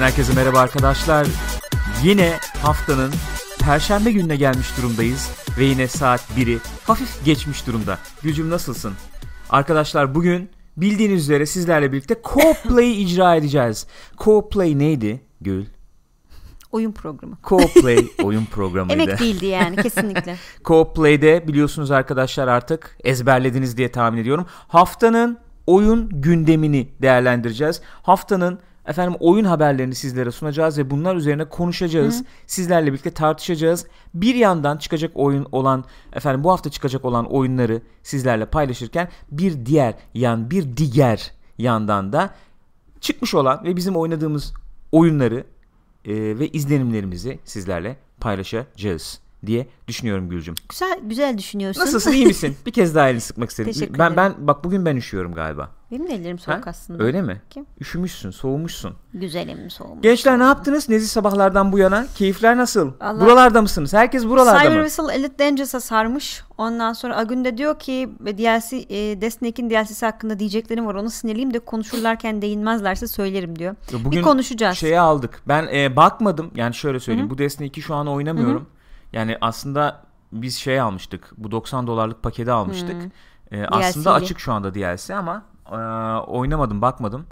Chat'ten herkese merhaba arkadaşlar. Yine haftanın Perşembe gününe gelmiş durumdayız ve yine saat 1'i hafif geçmiş durumda. Gülcüm nasılsın? Arkadaşlar bugün bildiğiniz üzere sizlerle birlikte Co-Play icra edeceğiz. Co-Play neydi Gül? Oyun programı. Co-Play oyun programıydı. Emek değildi yani kesinlikle. Co-Play'de biliyorsunuz arkadaşlar artık ezberlediniz diye tahmin ediyorum. Haftanın oyun gündemini değerlendireceğiz. Haftanın efendim oyun haberlerini sizlere sunacağız ve bunlar üzerine konuşacağız. Hı. Sizlerle birlikte tartışacağız. Bir yandan çıkacak oyun olan efendim bu hafta çıkacak olan oyunları sizlerle paylaşırken bir diğer yan bir diğer yandan da çıkmış olan ve bizim oynadığımız oyunları e, ve izlenimlerimizi sizlerle paylaşacağız diye düşünüyorum Gülcüm. Güzel güzel düşünüyorsun. Nasılsın iyi misin? Bir kez daha elini sıkmak istedim. Teşekkür ben ederim. ben bak bugün ben üşüyorum galiba. Benim de ellerim soğuk ha? aslında. Öyle mi? Kim? Üşümüşsün, soğumuşsun. Güzelim soğumuş. Gençler ne yaptınız? Nezi sabahlardan bu yana. Keyifler nasıl? Allah... Buralarda mısınız? Herkes buralarda Cyber mı? Whistle Elite Dangerous'a sarmış. Ondan sonra Agun de diyor ki DLC, e, Destiny'in DLC'si hakkında diyeceklerim var. Onu sinirliyim de konuşurlarken değinmezlerse söylerim diyor. Bugün bir konuşacağız. Şeye aldık. Ben e, bakmadım. Yani şöyle söyleyeyim. Hı-hı. Bu Destiny 2 şu an oynamıyorum. Hı-hı. Yani aslında biz şey almıştık. Bu 90 dolarlık paketi almıştık. Ee, aslında açık şu anda DLC ama e, oynamadım, bakmadım.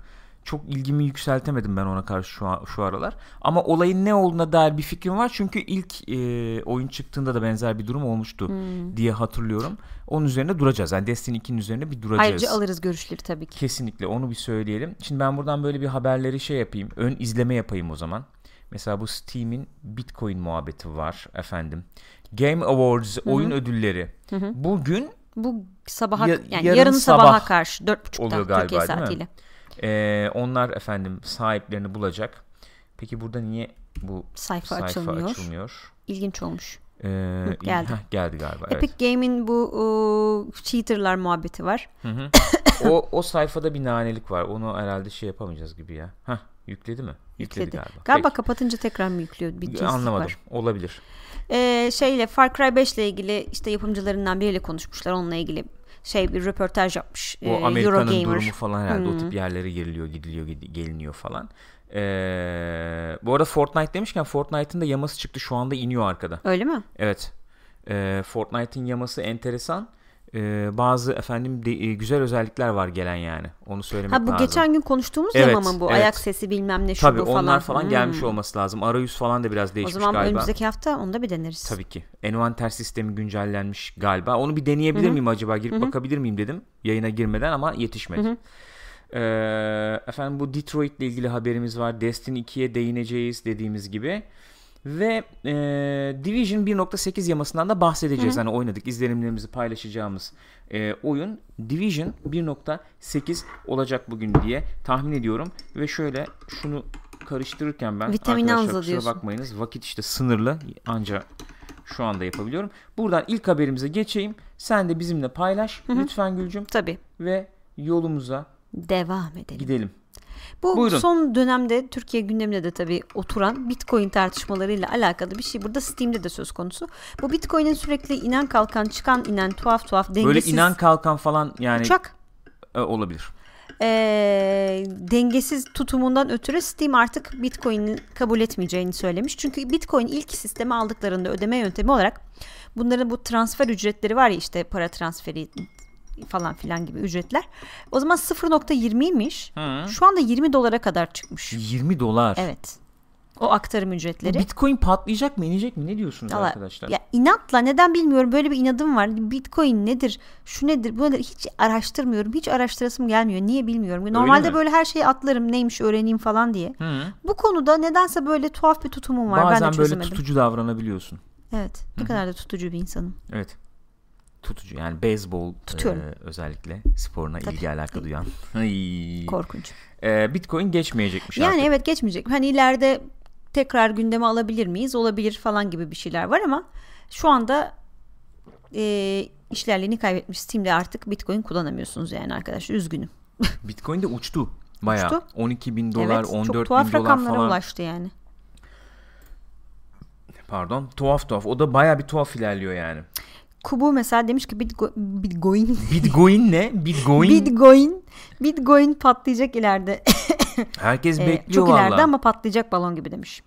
çok ilgimi yükseltemedim ben ona karşı şu, an, şu aralar. Ama olayın ne olduğuna dair bir fikrim var. Çünkü ilk e, oyun çıktığında da benzer bir durum olmuştu Hmm. diye hatırlıyorum. Onun üzerine duracağız. Yani Destiny 2'nin üzerine bir duracağız. Ayrıca alırız görüşleri tabii ki. Kesinlikle onu bir söyleyelim. Şimdi ben buradan böyle bir haberleri şey yapayım. Ön izleme yapayım o zaman. Mesela bu Steam'in Bitcoin muhabbeti var efendim. Game Awards oyun ödülleri. Bugün Bu sabaha Ya- yani yarın yarın, sabaha sabah karşı 4.30'da oluyor galiba, Türkiye saatiyle. e, onlar efendim sahiplerini bulacak. Peki burada niye bu Sayfa, sayfa açılmıyor. açılmıyor? İlginç olmuş. Ee, Yok, geldi. heh, geldi galiba. Evet. Epic Game'in bu o, cheaterlar muhabbeti var. Hı hı. o o sayfada bir nanelik var. Onu herhalde şey yapamayacağız gibi ya. Hah, yükledi mi? Yükledi, Yükledi. galiba. Galiba Peki. kapatınca tekrar mı yüklüyor? Bir Anlamadım. var. Olabilir. Ee, şeyle Far Cry 5 ile ilgili işte yapımcılarından biriyle konuşmuşlar. Onunla ilgili şey bir röportaj yapmış. O ee, Amerika'nın Eurogamer. durumu falan herhalde o Hmm. tip yerlere giriliyor, gidiliyor, gid- geliniyor falan. Ee, bu arada Fortnite demişken Fortnite'ın da yaması çıktı. Şu anda iniyor arkada. Öyle mi? Evet. Ee, Fortnite'ın yaması enteresan. Ee, bazı efendim de- e, güzel özellikler var gelen yani. Onu söylemek Ha bu lazım. geçen gün konuştuğumuz Evet, yama mı bu? evet. Ayak sesi bilmem ne şu Tabii bu falan. onlar falan Hmm. gelmiş olması lazım. Arayüz falan da biraz O değişmiş zaman galiba. önümüzdeki hafta onu da bir deneriz. Tabii ki. Envanter sistemi güncellenmiş galiba. Onu bir deneyebilir miyim acaba? Girip bakabilir miyim dedim. Yayına girmeden ama yetişmedi. Ee, efendim bu Detroit ile ilgili haberimiz var. Destiny 2'ye değineceğiz dediğimiz gibi. Ve e, Division 1.8 yamasından da bahsedeceğiz. Hani oynadık, izlenimlerimizi paylaşacağımız e, oyun Division 1.8 olacak bugün diye tahmin ediyorum. Ve şöyle şunu karıştırırken ben Vitamin arkadaşlar kusura bakmayınız. Vakit işte sınırlı. Anca şu anda yapabiliyorum. Buradan ilk haberimize geçeyim. Sen de bizimle paylaş lütfen Gülcüm Tabii. ve yolumuza Devam edelim. gidelim. Bu Buyurun. son dönemde Türkiye gündemine de tabii oturan Bitcoin tartışmalarıyla alakalı bir şey. Burada Steam'de de söz konusu. Bu Bitcoin'in sürekli inen kalkan çıkan inen tuhaf tuhaf dengesiz Böyle inan kalkan falan yani uçak e, olabilir. eee, dengesiz tutumundan ötürü Steam artık Bitcoin'i kabul etmeyeceğini söylemiş. Çünkü Bitcoin ilk sisteme aldıklarında ödeme yöntemi olarak bunların bu transfer ücretleri var ya işte para transferi falan filan gibi ücretler. O zaman 0.20'ymiş. Hı. Şu anda 20 dolara kadar çıkmış. 20 dolar. Evet. O aktarım Bu ücretleri. Bitcoin patlayacak mı inecek mi? Ne diyorsunuz Valla, arkadaşlar? Ya inatla neden bilmiyorum böyle bir inadım var. Bitcoin nedir? Şu nedir? Bu nedir? Hiç araştırmıyorum. Hiç araştırasım gelmiyor. Niye bilmiyorum. Normalde mi? böyle her şeyi atlarım neymiş öğreneyim falan diye. Hı. Bu konuda nedense böyle tuhaf bir tutumum var. ben Bazen de böyle çözemedim. tutucu davranabiliyorsun. Evet. Ne kadar da tutucu bir insanım. Evet. Tutucu yani beyzbol Tutuyorum. e, özellikle sporuna Tabii. ilgi alaka duyan. Ay. Korkunç. E, Bitcoin geçmeyecekmiş Yani artık. evet geçmeyecek. Hani ileride tekrar gündeme alabilir miyiz? Olabilir falan gibi bir şeyler var ama şu anda e, işlerliğini kaybetmiş. Steam'de artık Bitcoin kullanamıyorsunuz yani arkadaşlar. Üzgünüm. Bitcoin de uçtu. Bayağı. Uçtu. 12 bin dolar, evet, 14 çok bin tuhaf dolar rakamlara falan. ulaştı yani. Pardon. Tuhaf tuhaf. O da bayağı bir tuhaf ilerliyor yani. Kubu mesela demiş ki Bitgo- Bitcoin Bitcoin ne? Bitcoin. Bitcoin Bitcoin patlayacak ileride. Herkes Ee, bekliyor çok ileride valla. ama patlayacak balon gibi demiş.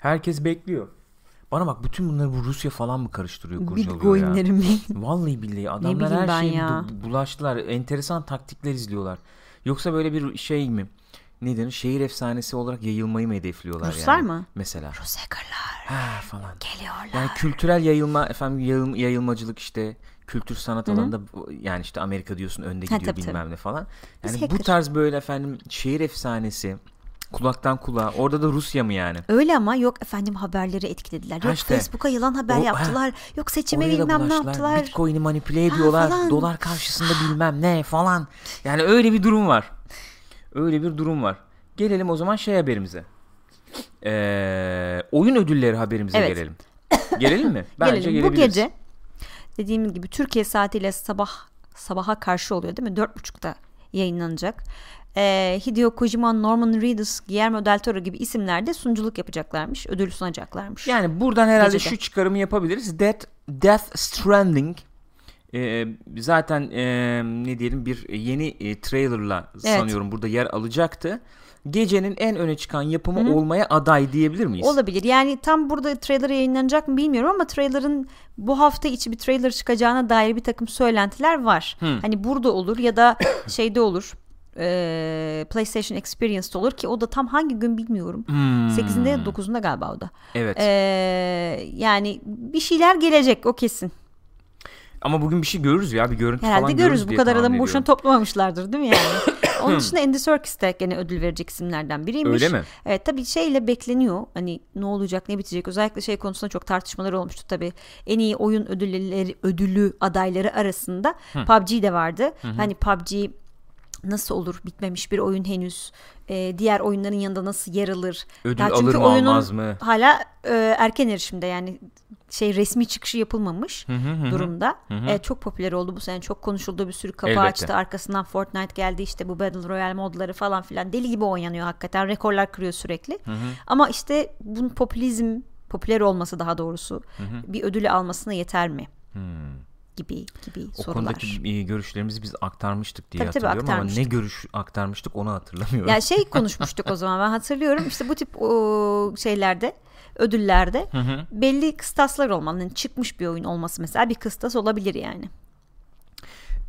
Herkes bekliyor. Bana bak bütün bunları bu Rusya falan mı karıştırıyor, kurcalıyor ya? Bitcoin'leri mi? Vallahi billahi adamlar her bu- bulaştılar. Enteresan taktikler izliyorlar. Yoksa böyle bir şey mi? Ne denir? Şehir efsanesi olarak yayılmayı mı hedefliyorlar Ruslar yani? mı? Mesela. Rus hackerlar Ha falan. geliyorlar. Yani kültürel yayılma efendim yayıl- yayılmacılık işte kültür sanat alanında bu- yani işte Amerika diyorsun önde Ha, gidiyor tabii, bilmem ne falan. Biz Yani bu hacker. tarz böyle efendim şehir efsanesi kulaktan kulağa orada da Rusya mı yani? Öyle ama yok efendim haberleri etkilediler. Ha Yok işte. Facebook'a yalan haber O- yaptılar. Yok seçime bilmem ne yaptılar. Bitcoin'i manipüle ediyorlar. falan. Dolar karşısında bilmem ne falan. Yani öyle bir durum var. Öyle bir durum var. Gelelim o zaman şey haberimize. Ee, oyun ödülleri haberimize Evet. gelelim. Gelelim mi? Bence Gelelim. Bu gece dediğim gibi Türkiye saatiyle sabah sabaha karşı oluyor değil mi? Dört buçukta yayınlanacak. Ee, Hideo Kojima, Norman Reedus, Guillermo del Toro gibi isimler de sunuculuk yapacaklarmış. Ödül sunacaklarmış. Yani buradan herhalde Gecede. şu çıkarımı yapabiliriz. Death, Death Stranding e, zaten e, ne diyelim bir yeni e, trailerla Evet. sanıyorum burada yer alacaktı. Gecenin en öne çıkan yapımı olmaya aday diyebilir miyiz? Olabilir. Yani tam burada trailer yayınlanacak mı bilmiyorum ama trailer'ın bu hafta içi bir trailer çıkacağına dair bir takım söylentiler var. Hı. Hani burada olur ya da şeyde olur. e, PlayStation Experience'da olur ki o da tam hangi gün bilmiyorum. Hmm. 8'inde ya 9'unda galiba o da. Evet. E, yani bir şeyler gelecek o kesin. Ama bugün bir şey görürüz ya bir görüntü Herhalde falan görürüz. görürüz Bu kadar adamı boşuna toplamamışlardır değil mi yani? Onun dışında Andy Serkis de gene ödül verecek isimlerden biriymiş. Öyle mi? Evet tabii şeyle bekleniyor. Hani ne olacak ne bitecek. Özellikle şey konusunda çok tartışmalar olmuştu tabii. En iyi oyun ödülleri ödülü adayları arasında PUBG de vardı. Hani PUBG nasıl olur bitmemiş bir oyun henüz Ee, diğer oyunların yanında nasıl yer alır? Ödül Ya alır mı, oyunun almaz mı? hala e, erken erişimde yani şey resmi çıkışı yapılmamış Hı hı hı hı. durumda. E, çok popüler oldu bu sene çok konuşuldu bir sürü kapı Elbette. açtı arkasından Fortnite geldi işte bu Battle Royale modları falan filan. Deli gibi oynanıyor hakikaten rekorlar kırıyor sürekli. Ama işte bunun popülizm popüler olması daha doğrusu bir ödülü almasına yeter mi gibi gibi O sorular. konudaki e, görüşlerimizi biz aktarmıştık diye Tabii, tabii, hatırlıyorum ama ne görüş aktarmıştık onu hatırlamıyorum. Ya şey konuşmuştuk o zaman ben hatırlıyorum işte bu tip o şeylerde ödüllerde belli kıstaslar olmalı. Yani çıkmış bir oyun olması mesela bir kıstas olabilir yani.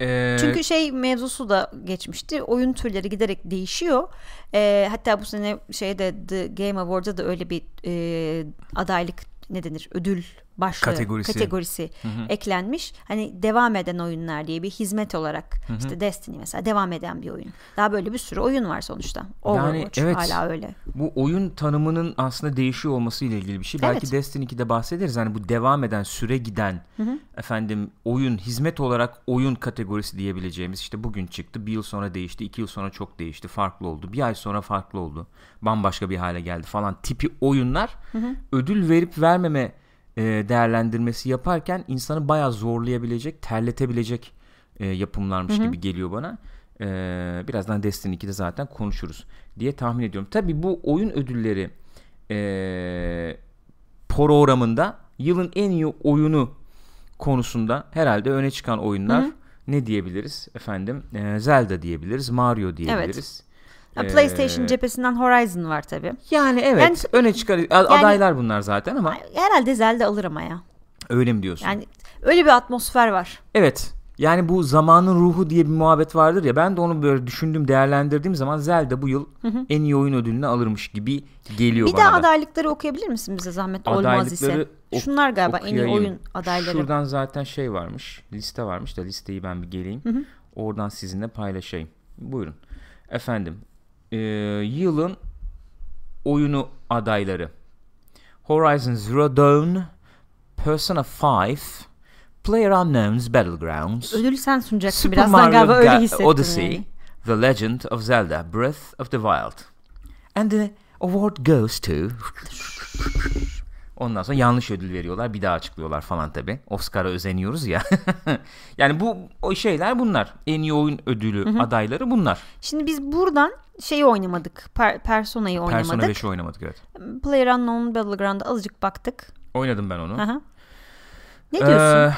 Ee, Çünkü şey mevzusu da geçmişti. Oyun türleri giderek değişiyor. Ee, hatta bu sene şeyde The Game Awards'da da öyle bir e, adaylık ne denir ödül başlığı Kategorisi. kategorisi eklenmiş. Hani devam eden oyunlar diye bir hizmet olarak işte Destiny mesela devam eden bir oyun. Daha böyle bir sürü oyun var sonuçta. Overwatch evet. hala öyle. bu oyun tanımının aslında değişiyor olması ile ilgili bir şey. Belki Evet. Destiny 2'de bahsederiz. Hani bu devam eden, süre giden efendim oyun, hizmet olarak oyun kategorisi diyebileceğimiz işte bugün çıktı. Bir yıl sonra değişti, iki yıl sonra çok değişti, farklı oldu. Bir ay sonra farklı oldu. Bambaşka bir hale geldi falan tipi oyunlar ödül verip vermeme e, değerlendirmesi yaparken insanı bayağı zorlayabilecek, terletebilecek e, yapımlarmış gibi geliyor bana. E, birazdan Destiny 2'de zaten konuşuruz diye tahmin ediyorum. Tabii bu oyun ödülleri e, programında yılın en iyi oyunu konusunda herhalde öne çıkan oyunlar ne diyebiliriz efendim? E, Zelda diyebiliriz, Mario diyebiliriz. Ee, PlayStation cephesinden Horizon var tabii. Yani evet Yani- öne çıkar adaylar bunlar zaten ama Herhalde Zelda alır ama ya. öyle mi diyorsun? Yani öyle bir atmosfer var. Evet. Yani bu zamanın ruhu diye bir muhabbet vardır ya ben de onu böyle düşündüm değerlendirdiğim zaman Zelda bu yıl en iyi oyun ödülünü alırmış gibi geliyor Bir bana daha da. adaylıkları okuyabilir misin bize zahmet olmaz ise? Adaylıkları ok- Şunlar galiba en iyi okuyayım. oyun adayları. Şuradan zaten şey varmış liste varmış da listeyi ben bir geleyim. Oradan sizinle paylaşayım. Buyurun. Efendim e, yılın oyunu adayları Horizon Zero Dawn Persona 5 PlayerUnknown's Battlegrounds Ödülü sen sunacaksın Super birazdan Mario galiba öyle hissettim. Odyssey, yani. The Legend of Zelda, Breath of the Wild. And the award goes to... Ondan sonra yanlış ödül veriyorlar. Bir daha açıklıyorlar falan tabi. Oscar'a özeniyoruz ya. yani bu o şeyler bunlar. En iyi oyun ödülü adayları bunlar. Şimdi biz buradan şeyi oynamadık. Per- Persona'yı Persona oynamadık. 5'i oynamadık evet. PlayerUnknown Battleground'a azıcık baktık. Oynadım ben onu. Aha. Ne diyorsun? Ee,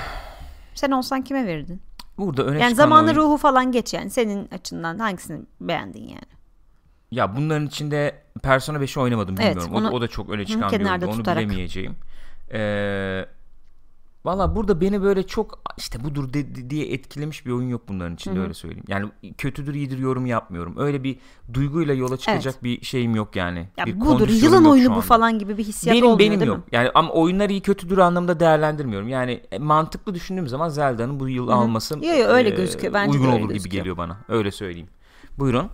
Sen olsan kime verirdin? burada öne Yani zamanı oyun- ruhu falan geç yani. Senin açından hangisini beğendin yani? Ya bunların içinde Persona 5'i oynamadım Evet, bilmiyorum. o, da- onu- o da çok öne çıkan bir oyundu. Onu tutarak. bilemeyeceğim. Ee, Valla burada beni böyle çok işte budur de- diye etkilemiş bir oyun yok bunların içinde öyle söyleyeyim. Yani kötüdür iyidir yorum yapmıyorum. Öyle bir duyguyla yola çıkacak bir şeyim yok yani. Ya bir budur yılın oyunu bu falan gibi bir hissiyat benim olmuyor benim değil yok. mi? Yani ama oyunlar iyi kötüdür anlamda değerlendirmiyorum. Yani e, mantıklı düşündüğüm zaman Zelda'nın bu yıl alması Yo, yo, öyle e, gözüküyor. Bence uygun olur gibi gözüküyor. geliyor bana. Öyle söyleyeyim. Buyurun.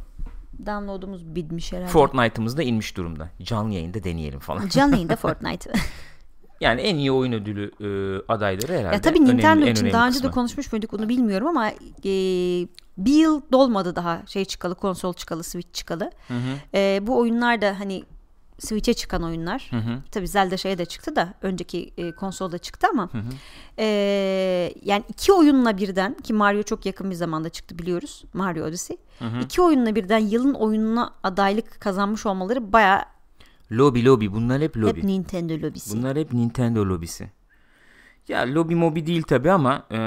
Download'umuz bitmiş herhalde. Fortnite'ımız da inmiş durumda. Canlı yayında deneyelim falan. Canlı yayında Fortnite. Yani en iyi oyun ödülü e, adayları herhalde. ya tabii Önemli- Nintendo en için önemli daha önce de kısmı. konuşmuş muyduk onu bilmiyorum ama e, bir yıl dolmadı daha şey çıkalı konsol çıkalı Switch çıkalı. E, bu oyunlar da hani Switch'e çıkan oyunlar. Tabii Zelda şeye de çıktı da önceki e, konsolda çıktı ama e, yani iki oyunla birden ki Mario çok yakın bir zamanda çıktı biliyoruz. Mario Odyssey. İki oyunla birden yılın oyununa adaylık kazanmış olmaları baya Lobby lobby bunlar hep lobby. hep Nintendo lobisi. Bunlar hep Nintendo lobisi. Ya lobby mobi değil tabi ama e,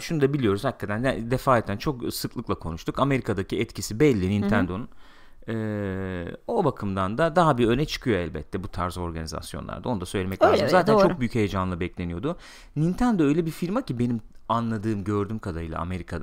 şunu da biliyoruz hakikaten defaten çok sıklıkla konuştuk. Amerika'daki etkisi belli Nintendo'nun. E, o bakımdan da daha bir öne çıkıyor elbette bu tarz organizasyonlarda. Onu da söylemek Öyle lazım. öyle, Zaten doğru. çok büyük heyecanla bekleniyordu. Nintendo öyle bir firma ki benim anladığım, gördüğüm kadarıyla Amerika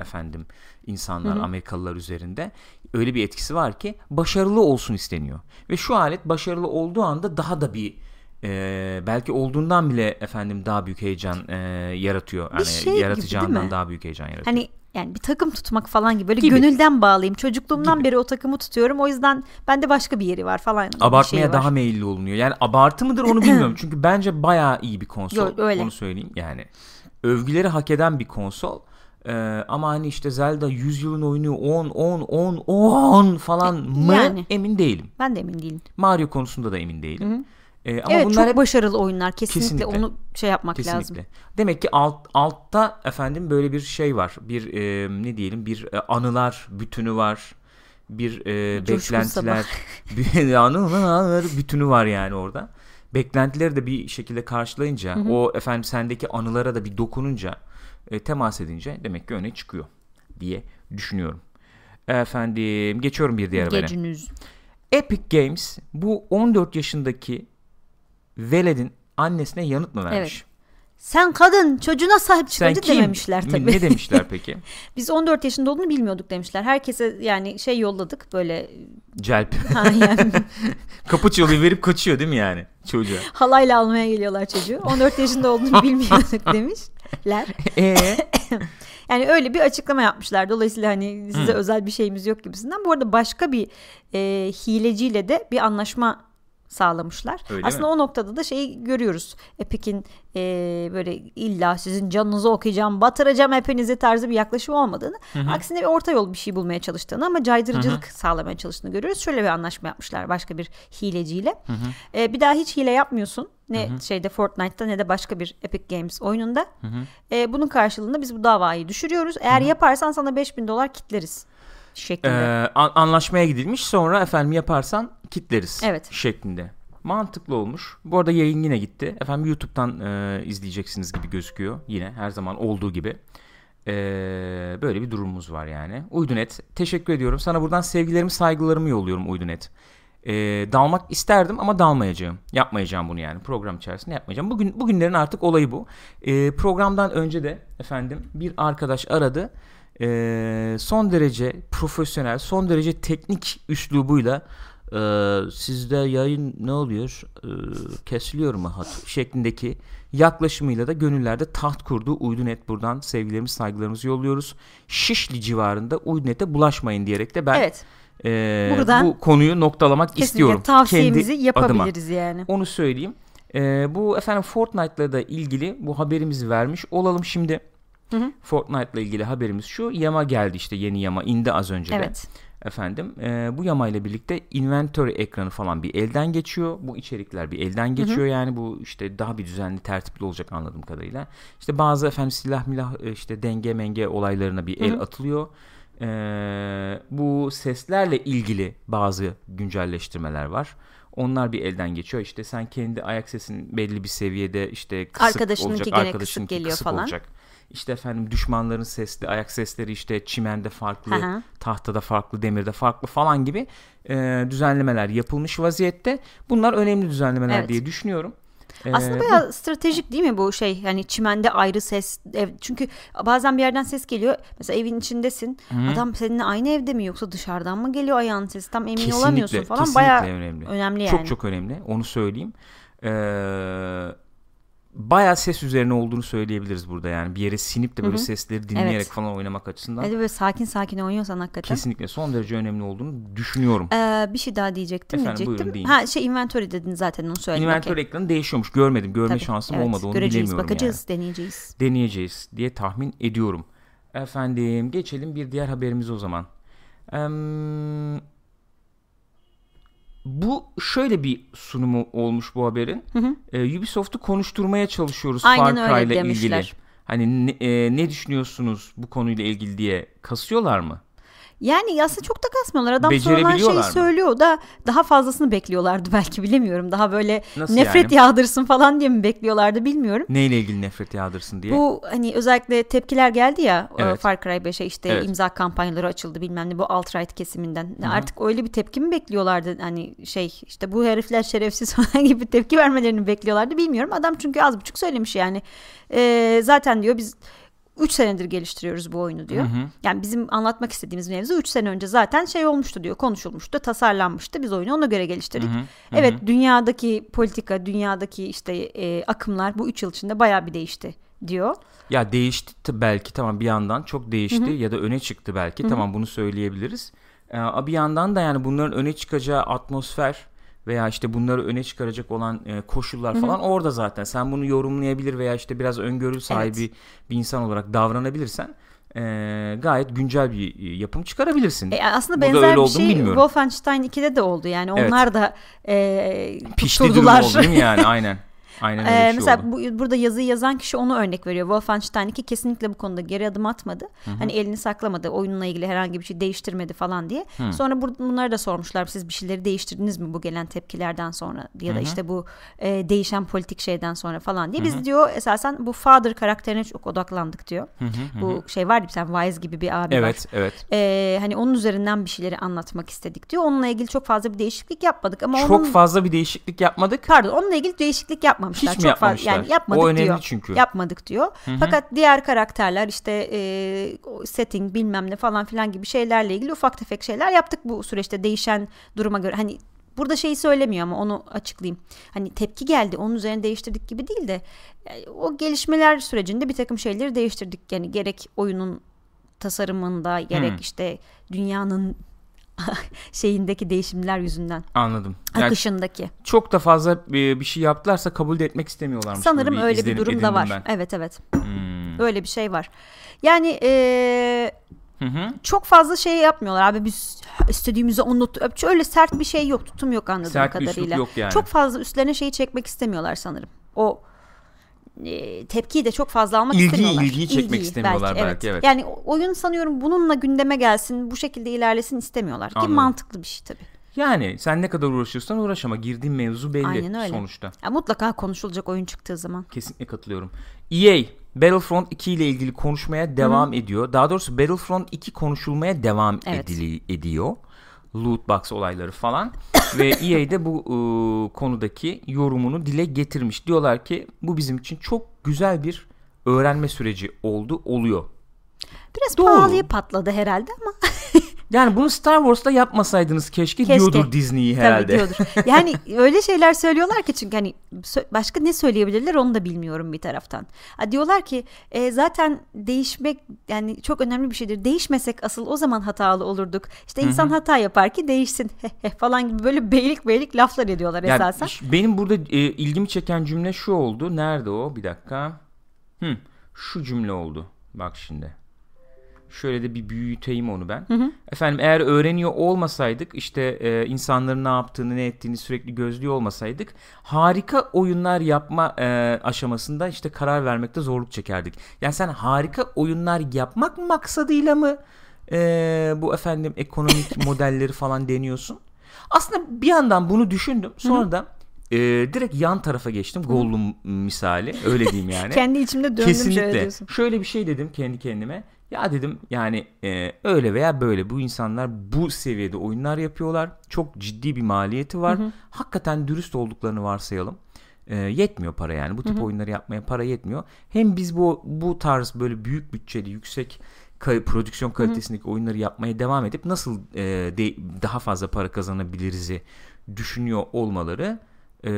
efendim insanlar Amerikalılar üzerinde öyle bir etkisi var ki başarılı olsun isteniyor. Ve şu alet başarılı olduğu anda daha da bir e, belki olduğundan bile efendim daha büyük heyecan e, yaratıyor. Yani şey gibi, yaratacağından mi? daha büyük heyecan yaratıyor. Hani yani bir takım tutmak falan gibi böyle Gibi. gönülden bağlıyım. Çocukluğumdan Gibi. beri o takımı tutuyorum. O yüzden bende başka bir yeri var falan. bir Abartmaya var. daha meyilli olunuyor. Yani abartı mıdır onu bilmiyorum. Çünkü bence bayağı iyi bir konsol. Yo, öyle. Onu söyleyeyim yani. Övgüleri hak eden bir konsol. Ee, ama hani işte Zelda 100 yılın oyunu 10 10 10 10 falan mı Yani. emin değilim. Ben de emin değilim. Mario konusunda da emin değilim. Ee, ama evet bunlar çok hep başarılı oyunlar. Kesinlikle, Kesinlikle. onu şey yapmak Kesinlikle. lazım. Demek ki alt, altta efendim böyle bir şey var. Bir e, ne diyelim bir e, anılar bütünü var. Bir e, Coşkun beklentiler bir anılar bütünü var yani orada. Beklentileri de bir şekilde karşılayınca o efendim sendeki anılara da bir dokununca e, temas edince demek ki öne çıkıyor diye düşünüyorum. Efendim geçiyorum bir diğer habere. Gecünüz. Epic Games bu 14 yaşındaki veledin annesine yanıt mı vermiş? Evet. Sen kadın çocuğuna sahip çıkınca dememişler tabii. Ne demişler peki? Biz 14 yaşında olduğunu bilmiyorduk demişler. Herkese yani şey yolladık böyle Celp. ha yani Kapı çalıyor verip kaçıyor değil mi yani çocuğa? halayla almaya geliyorlar çocuğu. 14 yaşında olduğunu bilmiyorduk demişler. Eee? Yani öyle bir açıklama yapmışlar. Dolayısıyla hani size Hmm. özel bir şeyimiz yok gibisinden. Bu arada başka bir e, hileciyle de bir anlaşma sağlamışlar. Öyle Aslında mi? o noktada da şeyi görüyoruz. Epic'in e, böyle illa sizin canınızı okuyacağım, batıracağım hepinizi tarzı bir yaklaşım olmadığını. Aksine bir orta yol bir şey bulmaya çalıştığını ama caydırıcılık sağlamaya çalıştığını görüyoruz. Şöyle bir anlaşma yapmışlar başka bir hileciyle. E, bir daha hiç hile yapmıyorsun. Ne şeyde Fortnite'ta ne de başka bir Epic Games oyununda. E, bunun karşılığında biz bu davayı düşürüyoruz. Eğer yaparsan sana 5000 dolar kitleriz şeklinde. Ee, an- anlaşmaya gidilmiş sonra efendim yaparsan kitleriz Evet. şeklinde. Mantıklı olmuş. Bu arada yayın yine gitti. Efendim YouTube'dan e, izleyeceksiniz gibi gözüküyor. Yine her zaman olduğu gibi. Ee, böyle bir durumumuz var yani. Uydunet teşekkür ediyorum. Sana buradan sevgilerimi saygılarımı yolluyorum Uydunet. Ee, dalmak isterdim ama dalmayacağım. Yapmayacağım bunu yani program içerisinde yapmayacağım. Bugün bugünlerin artık olayı bu. Ee, programdan önce de efendim bir arkadaş aradı. Ee, son derece profesyonel, son derece teknik üslubuyla e, sizde yayın ne oluyor? E, kesiliyor mu hat şeklindeki yaklaşımıyla da gönüllerde taht kurdu. Uydunet buradan sevgilerimizi saygılarımızı yolluyoruz. Şişli civarında Uydunet'e bulaşmayın diyerek de ben evet. e, Buradan bu konuyu noktalamak Kesinlikle istiyorum. tavsiyemizi Kendi yapabiliriz yani. adıma. Onu söyleyeyim. E, bu efendim Fortnite'la da ilgili bu haberimizi vermiş olalım şimdi. Hı. Fortnite'la ilgili haberimiz şu. Yama geldi işte yeni yama indi az önce de. Evet. Efendim e, bu yamayla birlikte inventory ekranı falan bir elden geçiyor. Bu içerikler bir elden geçiyor yani bu işte daha bir düzenli tertipli olacak anladığım kadarıyla. İşte bazı efendim silah milah işte denge menge olaylarına bir el atılıyor. E, bu seslerle ilgili bazı güncelleştirmeler var. Onlar bir elden geçiyor. İşte sen kendi ayak sesin belli bir seviyede işte kısık Arkadaşınınki olacak. gene arkadaşınınki kısık geliyor kısık falan. olacak. İşte efendim düşmanların sesli ayak sesleri işte çimende farklı, Hı hı. tahtada farklı, demirde farklı falan gibi e, düzenlemeler yapılmış vaziyette. Bunlar önemli düzenlemeler Evet. diye düşünüyorum. E, Aslında bayağı stratejik değil mi bu şey? Hani çimende ayrı ses. Ev, çünkü bazen bir yerden ses geliyor. Mesela evin içindesin. Adam seninle aynı evde mi yoksa dışarıdan mı geliyor ayağın sesi? Tam emin kesinlikle, olamıyorsun falan. kesinlikle Bayağı önemli. önemli yani. Çok çok önemli. Onu söyleyeyim. E, bayağı ses üzerine olduğunu söyleyebiliriz burada yani. Bir yere sinip de böyle sesleri dinleyerek Evet. falan oynamak açısından. Hadi böyle sakin sakin oynuyorsan hakikaten. Kesinlikle son derece önemli olduğunu düşünüyorum. Ee, bir şey daha diyecektim. Efendim, diyecektim. buyurun, deyin. Ha şey inventory dedin zaten onu söyledim. Inventory ekranı değişiyormuş. Görmedim. Görme Tabii, şansım evet. olmadı. Onu Göreceğiz, bilemiyorum bakacağız, yani. deneyeceğiz. deneyeceğiz diye tahmin ediyorum. Efendim geçelim bir diğer haberimize o zaman. Em, bu şöyle bir sunumu olmuş bu haberin. Ee, Ubisoft'u konuşturmaya çalışıyoruz Aynen Far öyle Cry ile demişler. ilgili. Hani ne, e, ne düşünüyorsunuz bu konuyla ilgili diye kasıyorlar mı? Yani aslında çok da kasmıyorlar. Adam sorulan şeyi mı? söylüyor da daha fazlasını bekliyorlardı belki bilemiyorum. Daha böyle Nasıl nefret yani? yağdırsın falan diye mi bekliyorlardı bilmiyorum. Neyle ilgili nefret yağdırsın diye. Bu hani özellikle tepkiler geldi ya Evet. Far Cry 5'e işte Evet. imza kampanyaları açıldı bilmem ne bu alt-right kesiminden. Artık öyle bir tepki mi bekliyorlardı hani şey işte bu herifler şerefsiz falan gibi tepki vermelerini bekliyorlardı bilmiyorum. Adam çünkü az buçuk söylemiş yani. E, zaten diyor biz 3 senedir geliştiriyoruz bu oyunu diyor. Yani bizim anlatmak istediğimiz mevzu 3 sene önce zaten şey olmuştu diyor. Konuşulmuştu, tasarlanmıştı. Biz oyunu ona göre geliştirdik. Evet, dünyadaki politika, dünyadaki işte e, akımlar bu 3 yıl içinde bayağı bir değişti diyor. Ya değişti belki tamam bir yandan çok değişti ya da öne çıktı belki tamam bunu söyleyebiliriz. Ee, bir yandan da yani bunların öne çıkacağı atmosfer veya işte bunları öne çıkaracak olan e, koşullar falan orada zaten. Sen bunu yorumlayabilir veya işte biraz öngörü sahibi bir insan olarak davranabilirsen e, gayet güncel bir e, yapım çıkarabilirsin. E, aslında Burada benzer bir şey bilmiyorum. Wolfenstein 2'de de oldu. Yani Evet. onlar da e, Pişti durum oldu değil mi yani aynen. Aynen öyle Ee, şey mesela oldu. bu, burada yazıyı yazan kişi onu örnek veriyor. Wolfenstein 2 kesinlikle bu konuda geri adım atmadı. Hani elini saklamadı. Oyunla ilgili herhangi bir şey değiştirmedi falan diye. Sonra bur- bunları da sormuşlar. Siz bir şeyleri değiştirdiniz mi bu gelen tepkilerden sonra ya da işte bu e, değişen politik şeyden sonra falan diye. Biz diyor esasen bu father karakterine çok odaklandık diyor. Bu şey var bir tane Wise gibi bir abi var. Evet evet. Ee, hani onun üzerinden bir şeyleri anlatmak istedik diyor. Onunla ilgili çok fazla bir değişiklik yapmadık ama Çok onun fazla bir değişiklik yapmadık. pardon onunla ilgili değişiklik yapmamışlar. Hiç mi çok fazla yapmamışlar? yani yapmadık O önemli diyor. çünkü. Yapmadık diyor. Fakat diğer karakterler işte e, setting bilmem ne falan filan gibi şeylerle ilgili ufak tefek şeyler yaptık bu süreçte değişen duruma göre. Hani burada şeyi söylemiyor ama onu açıklayayım. Hani tepki geldi onun üzerine değiştirdik gibi değil de e, o gelişmeler sürecinde bir takım şeyleri değiştirdik. Yani gerek oyunun tasarımında gerek Hmm. işte dünyanın şeyindeki değişimler yüzünden Anladım. Yani akışındaki. çok da fazla bir, bir şey yaptılarsa kabul de etmek istemiyorlarmış. Sanırım gibi öyle bir durum da var. ben. Evet evet. Hmm. Öyle bir şey var. Yani Hı hı. çok fazla şey yapmıyorlar abi biz istediğimizi anlat. Öyle sert bir şey yok, tutum yok anladığım Sert bir kadarıyla. yok yani. Çok fazla üstlerine şeyi çekmek istemiyorlar sanırım. O e, tepkiyi de çok fazla almak İlgiyi- istemiyorlar. ilgiyi çekmek istemiyorlar belki, evet. Yani o- oyun sanıyorum bununla gündeme gelsin, bu şekilde ilerlesin istemiyorlar. Ki Anladım. mantıklı bir şey tabii. Yani sen ne kadar uğraşıyorsan uğraş ama girdiğin mevzu belli Aynen öyle. sonuçta. Ya mutlaka konuşulacak oyun çıktığı zaman. Kesinlikle katılıyorum. EA Battlefront 2 ile ilgili konuşmaya devam ediyor. Daha doğrusu Battlefront 2 konuşulmaya devam Evet. edili- ediyor. Loot box olayları falan ve EA de bu ıı, konudaki yorumunu dile getirmiş. Diyorlar ki bu bizim için çok güzel bir öğrenme süreci oldu, oluyor. Biraz Doğru. pahalıya patladı herhalde ama Yani bunu Star Wars'ta yapmasaydınız keşke, Keşke. diyordur Disney herhalde. Tabii diyordur. Yani öyle şeyler söylüyorlar ki çünkü hani başka ne söyleyebilirler onu da bilmiyorum bir taraftan. Diyorlar ki e, zaten değişmek yani çok önemli bir şeydir. Değişmesek asıl o zaman hatalı olurduk. İşte insan hata yapar ki değişsin falan gibi böyle beylik beylik laflar ediyorlar Yani esasen. benim burada e, ilgimi çeken cümle şu oldu. Nerede o? Bir dakika. Hı, şu cümle oldu. Bak şimdi. Şöyle de bir büyüteyim onu ben. Efendim eğer öğreniyor olmasaydık işte e, insanların ne yaptığını ne ettiğini sürekli gözlüyor olmasaydık harika oyunlar yapma e, aşamasında işte karar vermekte zorluk çekerdik. Yani sen harika oyunlar yapmak maksadıyla mı e, bu efendim ekonomik modelleri falan deniyorsun? Aslında bir yandan bunu düşündüm. Sonra da e, direkt yan tarafa geçtim. Gollum misali. Öyle diyeyim yani. Kendi içimde döndüm şöyle Kesinlikle. diyorsun. Şöyle bir şey dedim kendi kendime. Ya dedim yani e, öyle veya böyle bu insanlar bu seviyede oyunlar yapıyorlar. Çok ciddi bir maliyeti var. Hakikaten dürüst olduklarını varsayalım. E, yetmiyor para yani. Bu tip oyunları yapmaya para yetmiyor. Hem biz bu bu tarz böyle büyük bütçeli, yüksek ka- prodüksiyon kalitesindeki oyunları yapmaya devam edip nasıl e, de- daha fazla para kazanabiliriz'i düşünüyor olmaları e,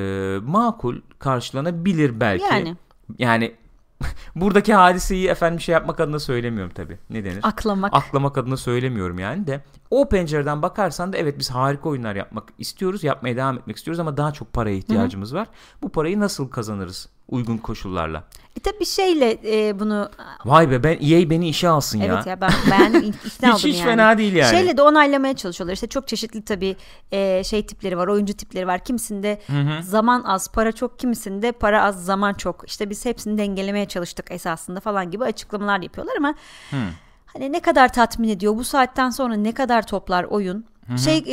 makul karşılanabilir belki. Yani. Yani buradaki hadiseyi efendim şey yapmak adına söylemiyorum tabi. Ne denir? Aklamak. Aklamak adına söylemiyorum yani de. O pencereden bakarsan da evet biz harika oyunlar yapmak istiyoruz. Yapmaya devam etmek istiyoruz ama daha çok paraya ihtiyacımız var. Bu parayı nasıl kazanırız uygun koşullarla? E tabii şeyle e, bunu Vay be ben EA beni işe alsın ya. Evet ya ben ik- ikna Hiç- oldum hiç yani. fena değil yani. Şeyle de onaylamaya çalışıyorlar. İşte çok çeşitli tabii e, şey tipleri var, oyuncu tipleri var. Kimisinde zaman az, para çok, kimisinde para az, zaman çok. İşte biz hepsini dengelemeye çalıştık esasında falan gibi açıklamalar yapıyorlar ama hani ne kadar tatmin ediyor? Bu saatten sonra ne kadar toplar oyun? Şey e,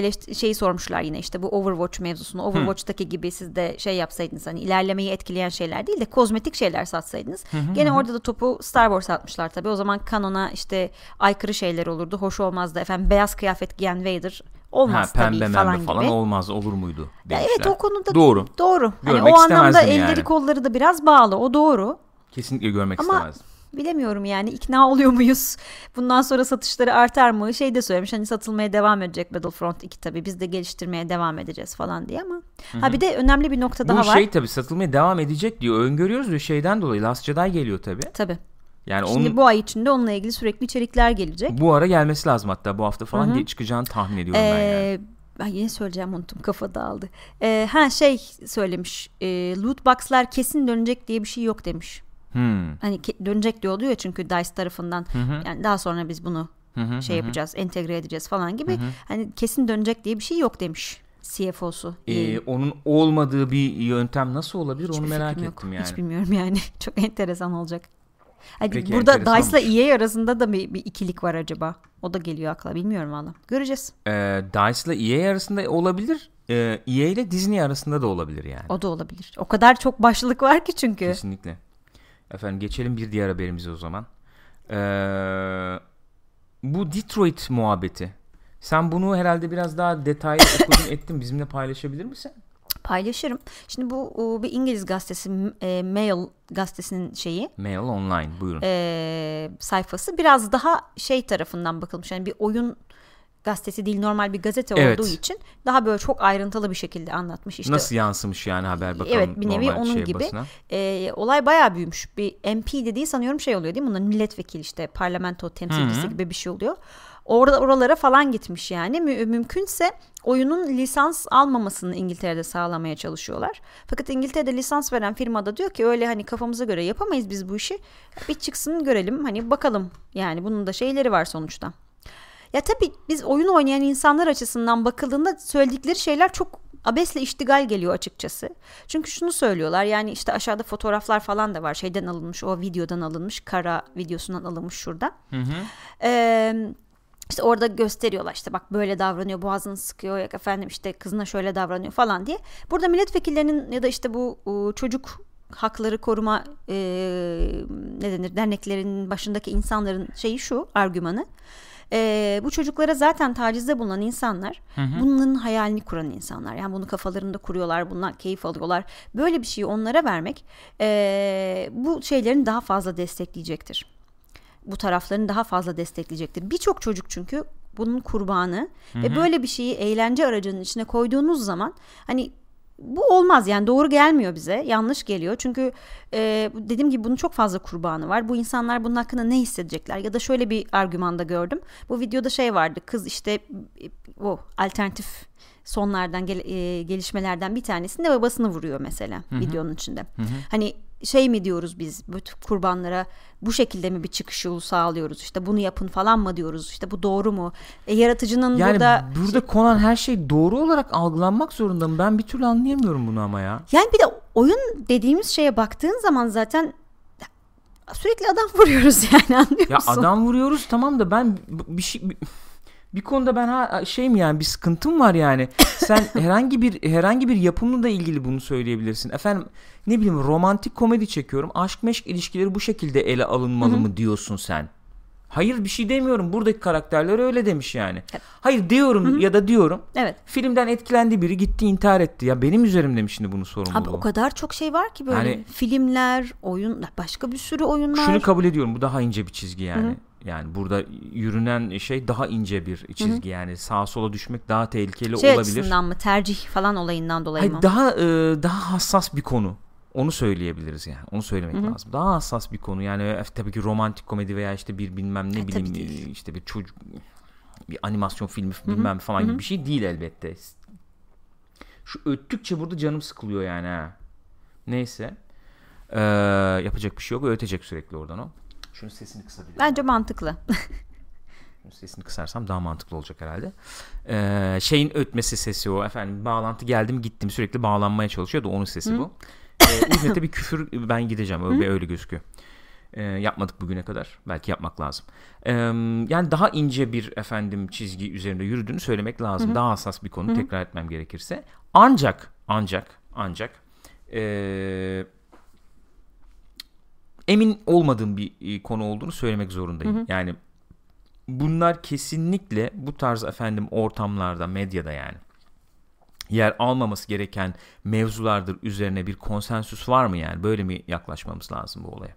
eleşt- şeyi sormuşlar yine işte bu Overwatch mevzusunu. Overwatch'taki gibi siz de şey yapsaydınız hani ilerlemeyi etkileyen şeyler değil de kozmetik şeyler satsaydınız. Gene orada da topu Star Wars atmışlar tabii. O zaman kanona işte aykırı şeyler olurdu. Hoş olmazdı. Efendim beyaz kıyafet giyen Vader Ha, olmaz tabii pembe falan membe gibi. falan olmaz olur muydu demişler. evet o konuda Doğru. Doğru. Hani o anlamda istemezdim elleri yani. kolları da biraz bağlı. O doğru. Kesinlikle görmek Ama istemezdim. Bilemiyorum yani ikna oluyor muyuz? Bundan sonra satışları artar mı? Şey de söylemiş hani satılmaya devam edecek Battlefront 2 tabii biz de geliştirmeye devam edeceğiz falan diye ama. Hı-hı. Ha bir de önemli bir nokta Bu daha var. Bu şey tabii satılmaya devam edecek diyor. Öngörüyoruz ve şeyden dolayı Last Jedi geliyor tabii. Tabii. Yani Şimdi onun, bu ay içinde onunla ilgili sürekli içerikler gelecek. Bu ara gelmesi lazım hatta bu hafta falan diye çıkacağını tahmin ediyorum ee, ben yani. Ben yine söyleyeceğim unuttum kafa dağıldı. Ee, ha şey söylemiş e, loot box'lar kesin dönecek diye bir şey yok demiş. Hmm. Hani dönecek diyor oluyor çünkü DICE tarafından hı hı. yani daha sonra biz bunu hı hı, şey hı. yapacağız entegre edeceğiz falan gibi. Hı hı. Hani kesin dönecek diye bir şey yok demiş. CFO'su. Ee, onun olmadığı bir yöntem nasıl olabilir Hiçbir onu merak yok. ettim yani. Hiç bilmiyorum yani. Çok enteresan olacak. Hani Peki, burada DICE'la EA arasında da bir, bir ikilik var acaba. O da geliyor akla. Bilmiyorum valla. Göreceğiz. Ee, DICE'la EA arasında olabilir. Ee, EA ile Disney arasında da olabilir yani. O da olabilir. O kadar çok başlık var ki çünkü. Kesinlikle. Efendim geçelim bir diğer haberimize o zaman. Ee, bu Detroit muhabbeti. Sen bunu herhalde biraz daha detaylı okudun ettin. Bizimle paylaşabilir misin? paylaşırım. Şimdi bu bir İngiliz gazetesi e, Mail gazetesinin şeyi. Mail Online buyurun. E, sayfası biraz daha şey tarafından bakılmış. Yani bir oyun gazetesi değil normal bir gazete evet. olduğu için daha böyle çok ayrıntılı bir şekilde anlatmış. İşte, Nasıl yansımış yani haber bakalım. Evet bir nevi onun şey gibi. E, olay bayağı büyümüş. Bir MP dediği sanıyorum şey oluyor değil mi? Bunlar milletvekili işte parlamento temsilcisi Hı-hı. gibi bir şey oluyor. Orada oralara falan gitmiş yani. Mü- mümkünse oyunun lisans almamasını İngiltere'de sağlamaya çalışıyorlar. Fakat İngiltere'de lisans veren firma da diyor ki öyle hani kafamıza göre yapamayız biz bu işi. Bir çıksın görelim hani bakalım. Yani bunun da şeyleri var sonuçta. Ya tabii biz oyun oynayan insanlar açısından bakıldığında söyledikleri şeyler çok abesle iştigal geliyor açıkçası. Çünkü şunu söylüyorlar yani işte aşağıda fotoğraflar falan da var şeyden alınmış o videodan alınmış kara videosundan alınmış şurada. Hı hı. Ee, işte orada gösteriyorlar işte bak böyle davranıyor boğazını sıkıyor ya efendim işte kızına şöyle davranıyor falan diye. Burada milletvekillerinin ya da işte bu çocuk hakları koruma e, ne denir derneklerinin başındaki insanların şeyi şu argümanı. E, bu çocuklara zaten tacizde bulunan insanlar hı hı. bunların hayalini kuran insanlar. Yani bunu kafalarında kuruyorlar, bundan keyif alıyorlar. Böyle bir şeyi onlara vermek e, bu şeylerin daha fazla destekleyecektir bu taraflarını daha fazla destekleyecektir. Birçok çocuk çünkü bunun kurbanı Hı-hı. ve böyle bir şeyi eğlence aracının içine koyduğunuz zaman hani bu olmaz yani doğru gelmiyor bize yanlış geliyor. Çünkü e, dediğim gibi bunun çok fazla kurbanı var. Bu insanlar bunun hakkında ne hissedecekler? Ya da şöyle bir argümanda gördüm. Bu videoda şey vardı kız işte o alternatif sonlardan gel, e, gelişmelerden bir tanesinde babasını vuruyor mesela Hı-hı. videonun içinde. Hı-hı. hani şey mi diyoruz biz? Bu kurbanlara bu şekilde mi bir çıkış yolu sağlıyoruz? İşte bunu yapın falan mı diyoruz? İşte bu doğru mu? E, yaratıcının yani burada burada şey... konan her şey doğru olarak algılanmak zorunda mı? Ben bir türlü anlayamıyorum bunu ama ya. Yani bir de oyun dediğimiz şeye baktığın zaman zaten sürekli adam vuruyoruz yani anlıyor ya adam vuruyoruz tamam da ben bir şey bir bir konuda ben ha, şey mi yani bir sıkıntım var yani. Sen herhangi bir herhangi bir yapımla da ilgili bunu söyleyebilirsin. Efendim ne bileyim romantik komedi çekiyorum. Aşk meşk ilişkileri bu şekilde ele alınmalı Hı-hı. mı diyorsun sen? Hayır bir şey demiyorum. Buradaki karakterler öyle demiş yani. Evet. Hayır diyorum Hı-hı. ya da diyorum. Evet. Filmden etkilendi biri gitti intihar etti. Ya benim üzerimde mi şimdi bunun sorumluluğu? Abi o kadar çok şey var ki böyle yani, filmler, oyun, başka bir sürü oyunlar. Şunu kabul ediyorum. Bu daha ince bir çizgi yani. Hı-hı. Yani burada yürünen şey daha ince bir çizgi Hı-hı. yani sağa sola düşmek daha tehlikeli şey olabilir. açısından mı tercih falan olayından dolayı Hayır, mı? Daha e, daha hassas bir konu. Onu söyleyebiliriz yani. Onu söylemek Hı-hı. lazım. Daha hassas bir konu. Yani e, tabii ki romantik komedi veya işte bir bilmem ne e, bileyim e, işte bir çocuk bir animasyon filmi Hı-hı. bilmem falan Hı-hı. gibi bir şey değil elbette. Şu öttükçe burada canım sıkılıyor yani ha. Neyse. Ee, yapacak bir şey yok. Ötecek sürekli oradan o. Şunun sesini kısabilirim. Bence mantıklı. Sesini kısarsam daha mantıklı olacak herhalde. Ee, şeyin ötmesi sesi o. Efendim bağlantı geldim gittim sürekli bağlanmaya çalışıyor da onun sesi Hı. bu. İzmir'de bir küfür ben gideceğim öyle, öyle gözüküyor. Ee, yapmadık bugüne kadar. Belki yapmak lazım. Ee, yani daha ince bir efendim çizgi üzerinde yürüdüğünü söylemek lazım. Daha hassas bir konu tekrar etmem gerekirse. Ancak ancak ancak eee emin olmadığım bir e, konu olduğunu söylemek zorundayım. Hı hı. Yani bunlar kesinlikle bu tarz efendim ortamlarda, medyada yani yer almaması gereken mevzulardır üzerine bir konsensüs var mı yani? Böyle mi yaklaşmamız lazım bu olaya?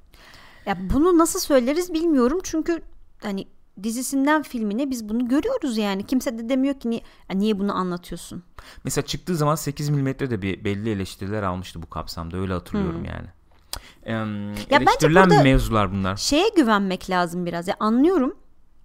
Ya bunu nasıl söyleriz bilmiyorum çünkü hani dizisinden filmine biz bunu görüyoruz yani. Kimse de demiyor ki niye, niye bunu anlatıyorsun? Mesela çıktığı zaman 8 milimetre bir belli eleştiriler almıştı bu kapsamda. Öyle hatırlıyorum hmm. yani. Ee, ya eleştirilen bence mevzular bunlar. Şeye güvenmek lazım biraz. Ya anlıyorum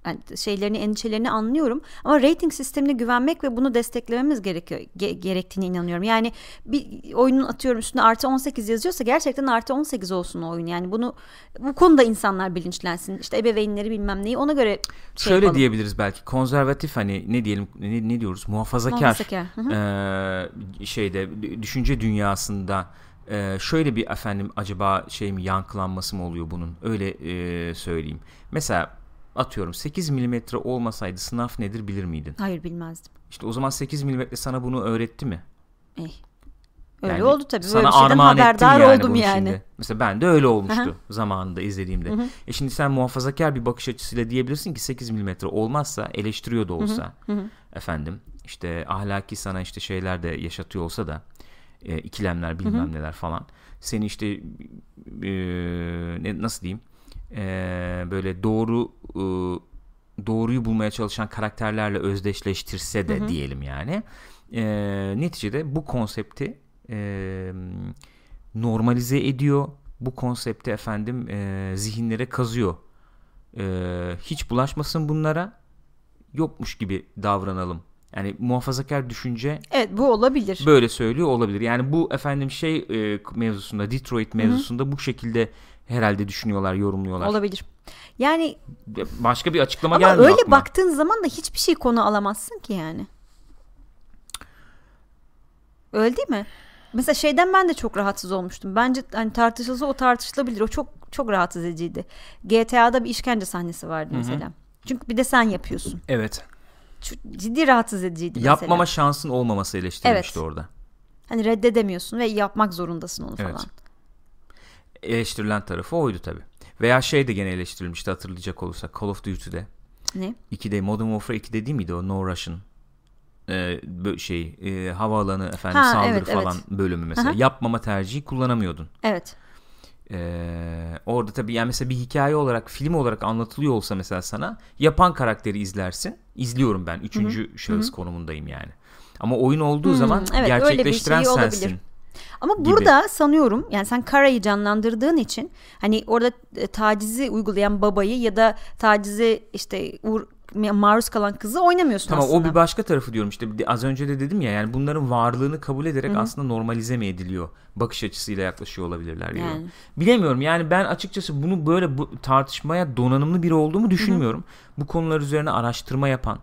yani şeylerini endişelerini anlıyorum ama rating sistemine güvenmek ve bunu desteklememiz gerekiyor ge- gerektiğine inanıyorum. Yani bir oyunun atıyorum üstüne artı 18 yazıyorsa gerçekten artı 18 olsun o oyun. Yani bunu bu konuda insanlar bilinçlensin. İşte ebeveynleri bilmem neyi ona göre şey Şöyle yapalım. diyebiliriz belki konservatif hani ne diyelim ne, ne diyoruz muhafazakar, muhafazakar. E, şeyde düşünce dünyasında ee, şöyle bir efendim acaba şey mi yankılanması mı oluyor bunun öyle e, söyleyeyim. Mesela atıyorum 8 milimetre olmasaydı sınav nedir bilir miydin? Hayır bilmezdim. İşte o zaman 8 milimetre sana bunu öğretti mi? Eh. Öyle yani oldu tabii. Sana Böyle armağan haberdar yani oldum yani. Şimdi. Mesela ben de öyle olmuştu Aha. zamanında izlediğimde. Hı-hı. E şimdi sen muhafazakar bir bakış açısıyla diyebilirsin ki 8 milimetre olmazsa eleştiriyor da olsa Hı-hı. efendim işte ahlaki sana işte şeyler de yaşatıyor olsa da e, ikilemler bilmem Hı-hı. neler falan seni işte e, ne, nasıl diyeyim e, böyle doğru e, doğruyu bulmaya çalışan karakterlerle özdeşleştirse de hı hı. diyelim yani e, neticede bu konsepti e, normalize ediyor bu konsepti efendim e, zihinlere kazıyor e, hiç bulaşmasın bunlara yokmuş gibi davranalım yani muhafazakar düşünce Evet bu olabilir. Böyle söylüyor olabilir. Yani bu efendim şey e, mevzusunda Detroit mevzusunda Hı-hı. bu şekilde herhalde düşünüyorlar, yorumluyorlar. Olabilir. Yani başka bir açıklama ama gelmiyor öyle aklıma. baktığın zaman da hiçbir şey konu alamazsın ki yani. Öyle değil mi? Mesela şeyden ben de çok rahatsız olmuştum. Bence hani tartışılsa o tartışılabilir. O çok çok rahatsız ediciydi. GTA'da bir işkence sahnesi vardı Hı-hı. mesela. Çünkü bir de sen yapıyorsun. Evet. Ciddi rahatsız ediciydi Yapmama mesela. şansın olmaması eleştirilmişti evet. orada. Hani reddedemiyorsun ve yapmak zorundasın onu evet. falan eleştirilen tarafı oydu tabi. Veya şey de gene eleştirilmişti hatırlayacak olursak Call of Duty'de. Ne? 2'de Modern Warfare 2'de değil miydi o No Russian e, şey e, havaalanı efendim ha, saldırı evet, falan evet. bölümü mesela Aha. yapmama tercihi kullanamıyordun. Evet. Ee, orada tabii yani mesela bir hikaye olarak film olarak anlatılıyor olsa mesela sana yapan karakteri izlersin. İzliyorum ben. Üçüncü Hı-hı. şahıs Hı-hı. konumundayım yani. Ama oyun olduğu Hı-hı. zaman evet, gerçekleştiren şey sensin. Olabilir. Ama gibi. burada sanıyorum yani sen Kara'yı canlandırdığın için hani orada e, tacizi uygulayan babayı ya da tacizi işte maruz kalan kızı oynamıyorsun tamam, aslında. Tamam o bir başka tarafı diyorum işte az önce de dedim ya yani bunların varlığını kabul ederek Hı-hı. aslında normalize mi ediliyor bakış açısıyla yaklaşıyor olabilirler diyor. Yani. Bilemiyorum yani ben açıkçası bunu böyle bu tartışmaya donanımlı biri olduğumu düşünmüyorum. Hı-hı. Bu konular üzerine araştırma yapan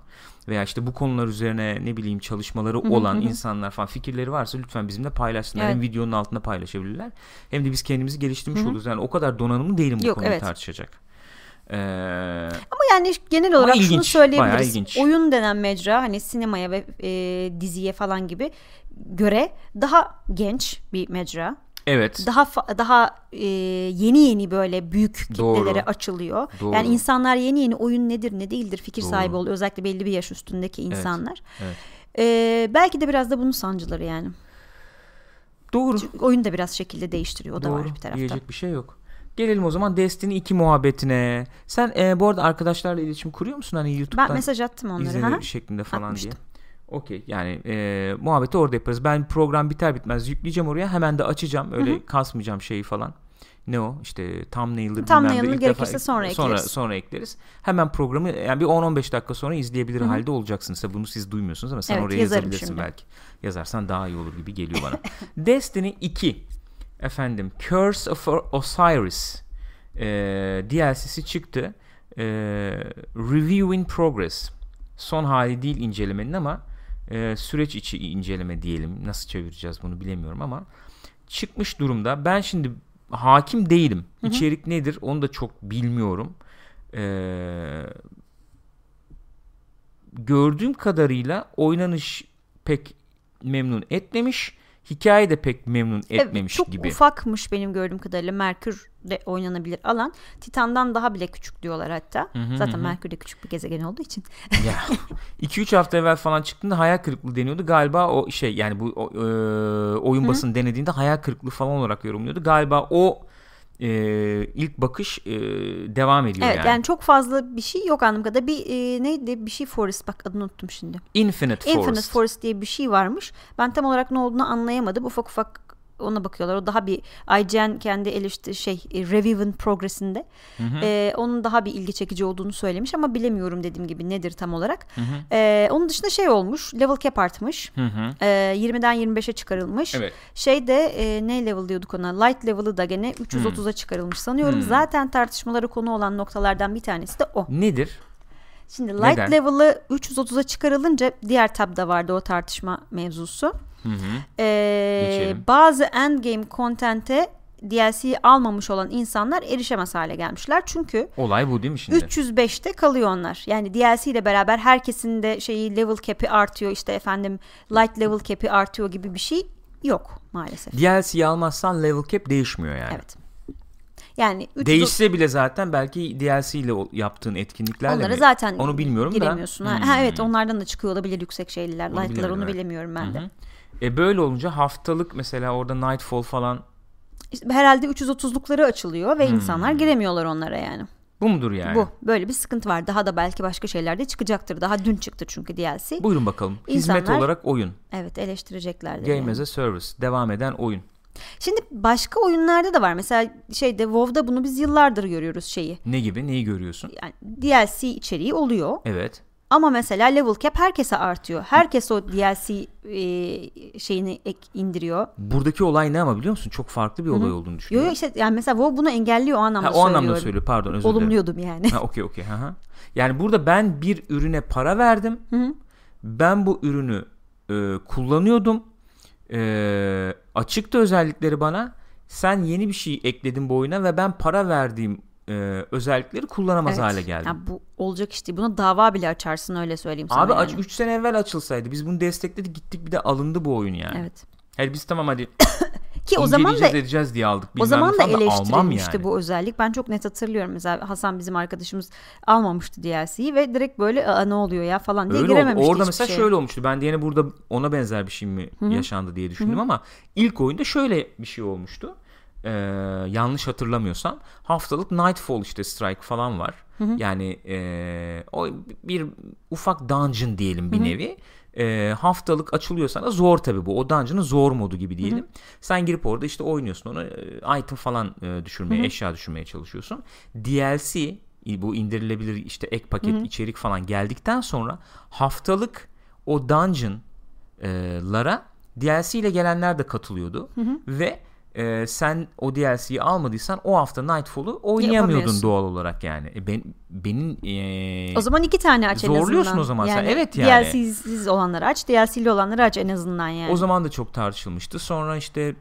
veya işte bu konular üzerine ne bileyim çalışmaları olan insanlar falan fikirleri varsa lütfen bizimle paylaşsınlar. Evet. Hem videonun altında paylaşabilirler hem de biz kendimizi geliştirmiş oluruz. Yani o kadar donanımlı değilim bu Yok, konuyu evet. tartışacak. Ee, Ama yani genel olarak ilginç, şunu söyleyebiliriz. Oyun denen mecra hani sinemaya ve e, diziye falan gibi göre daha genç bir mecra. Evet. Daha daha e, yeni yeni böyle büyük kitlelere Doğru. açılıyor. Doğru. Yani insanlar yeni yeni oyun nedir ne değildir fikir Doğru. sahibi oluyor. Özellikle belli bir yaş üstündeki insanlar. Evet. evet. E, belki de biraz da bunun sancıları yani. Doğru. Çünkü oyun da biraz şekilde değiştiriyor. O Doğru. da var bir taraftan. Diyecek bir şey yok. Gelelim o zaman Destiny 2 muhabbetine. Sen e, bu arada arkadaşlarla iletişim kuruyor musun hani YouTube'dan? Ben mesaj attım onlara. İzlenir şeklinde falan Atmıştım. diye. Okey yani e, muhabbeti orada yaparız. Ben program biter bitmez yükleyeceğim oraya hemen de açacağım. Öyle Hı-hı. kasmayacağım şeyi falan. Ne o işte thumbnail'dır thumbnail'ı gerekirse sonra ekleriz. Sonra, sonra ekleriz. Hemen programı yani bir 10-15 dakika sonra izleyebilir Hı-hı. halde olacaksınız. Bunu siz duymuyorsunuz ama sen evet, oraya yazabilirsin şimdi. belki. Yazarsan daha iyi olur gibi geliyor bana. Destiny 2 efendim Curse of Osiris e, DLC'si çıktı. E, Review in Progress. Son hali değil incelemenin ama e, süreç içi inceleme diyelim. Nasıl çevireceğiz bunu bilemiyorum ama çıkmış durumda. Ben şimdi hakim değilim. Hı hı. İçerik nedir onu da çok bilmiyorum. Ee, gördüğüm kadarıyla oynanış pek memnun etmemiş. Hikaye de pek memnun etmemiş evet, çok gibi. Çok ufakmış benim gördüğüm kadarıyla Merkür'de oynanabilir alan. Titan'dan daha bile küçük diyorlar hatta. Hı hı Zaten hı. Merkür de küçük bir gezegen olduğu için. ya 2-3 hafta evvel falan çıktığında hayal kırıklığı deniyordu. Galiba o şey yani bu o, e, oyun basını denediğinde hayal kırıklığı falan olarak yorumluyordu. Galiba o e, ilk bakış e, devam ediyor Evet yani. yani. çok fazla bir şey yok anladığım kadarıyla. Bir e, neydi bir şey Forest bak adını unuttum şimdi. Infinite Forest. Infinite Forest diye bir şey varmış. Ben tam olarak ne olduğunu anlayamadım. Ufak ufak ona bakıyorlar. O daha bir IGN kendi eleştiri şey e, Review'ın progresinde. E, onun daha bir ilgi çekici olduğunu söylemiş ama bilemiyorum dediğim gibi nedir tam olarak. E, onun dışında şey olmuş. Level cap artmış. Hı hı. E, 20'den 25'e çıkarılmış. Evet. Şey de e, ne level diyorduk ona? Light level'ı da gene 330'a çıkarılmış sanıyorum. Zaten tartışmaları konu olan noktalardan bir tanesi de o. Nedir? Şimdi light Neden? level'ı 330'a çıkarılınca diğer tabda vardı o tartışma mevzusu. Hı hı. Ee, Geçelim. bazı endgame content'e DLC'yi almamış olan insanlar erişemez hale gelmişler. Çünkü Olay bu değil mi şimdi? 305'te kalıyor onlar. Yani DLC ile beraber herkesin de şeyi level cap'i artıyor. işte efendim light level cap'i artıyor gibi bir şey yok maalesef. DLC'yi almazsan level cap değişmiyor yani. Evet. Yani 300 Değişse bile zaten belki DLC ile yaptığın etkinliklerle onlara mi? zaten Onu bilmiyorum giremiyorsun. da. Ha, Hmm. ha, evet onlardan da çıkıyor olabilir yüksek. Onu Light'lar onu evet. bilemiyorum ben de. E böyle olunca haftalık mesela orada Nightfall falan İşte herhalde 330'lukları açılıyor Hmm. ve insanlar giremiyorlar onlara yani. bu mudur yani? Bu. Böyle bir sıkıntı var. Daha da belki başka şeyler de çıkacaktır. Daha dün çıktı çünkü DLC. Buyurun bakalım. Hizmet İnsanlar- olarak oyun. Evet eleştireceklerdir. Game yani. as a service. Devam eden oyun. Şimdi başka oyunlarda da var. Mesela şeyde WoW'da bunu biz yıllardır görüyoruz şeyi. Ne gibi? Neyi görüyorsun? Yani DLC içeriği oluyor. Evet. Ama mesela level cap herkese artıyor. Herkes o DLC e, şeyini ek, indiriyor. Buradaki olay ne ama biliyor musun? Çok farklı bir olay olduğunu Yo düşünüyorum. yo işte yani mesela WoW bunu engelliyor o anlamda ha, o söylüyorum. anlamda söylüyor. Pardon özür dilerim. Olumluyordum yani. Ha okey okey. Yani burada ben bir ürüne para verdim. Ben bu ürünü e, kullanıyordum. E, açıktı özellikleri bana. Sen yeni bir şey ekledin bu oyuna ve ben para verdiğim e, özellikleri kullanamaz Evet. hale geldim. Ya bu olacak işte. Buna dava bile açarsın öyle söyleyeyim sana. Abi yani. aç 3 sene evvel açılsaydı biz bunu destekledik gittik bir de alındı bu oyun yani. Evet. Hayır biz tamam hadi Ki o zaman da edeceğiz diye aldık. o zaman da eleştirilmişti yani. bu özellik. Ben çok net hatırlıyorum. Mesela Hasan bizim arkadaşımız almamıştı DLC'yi ve direkt böyle Aa, ne oluyor ya falan diye Öyle oldu. girememişti Orada mesela şeye. şöyle olmuştu. Ben diyene burada ona benzer bir şey mi yaşandı diye düşündüm ama ilk oyunda şöyle bir şey olmuştu. Ee, yanlış hatırlamıyorsam haftalık Nightfall işte Strike falan var. Yani ee, o bir ufak dungeon diyelim bir nevi. Ee, haftalık açılıyor sana zor tabi bu. O dungeon'ın zor modu gibi diyelim. Sen girip orada işte oynuyorsun onu e, item falan e, düşürmeye, eşya düşürmeye çalışıyorsun. DLC bu indirilebilir işte ek paket içerik falan geldikten sonra haftalık o dungeon'lara DLC ile gelenler de katılıyordu ve e, sen o DLC'yi almadıysan o hafta Nightfall'u oynayamıyordun doğal olarak yani. E, ben benim e, O zaman iki tane aç en azından. Zorluyorsun o zaman sen. Evet yani. DLC'siz olanları aç, DLC'li olanları aç en azından yani. o zaman da çok tartışılmıştı. Sonra işte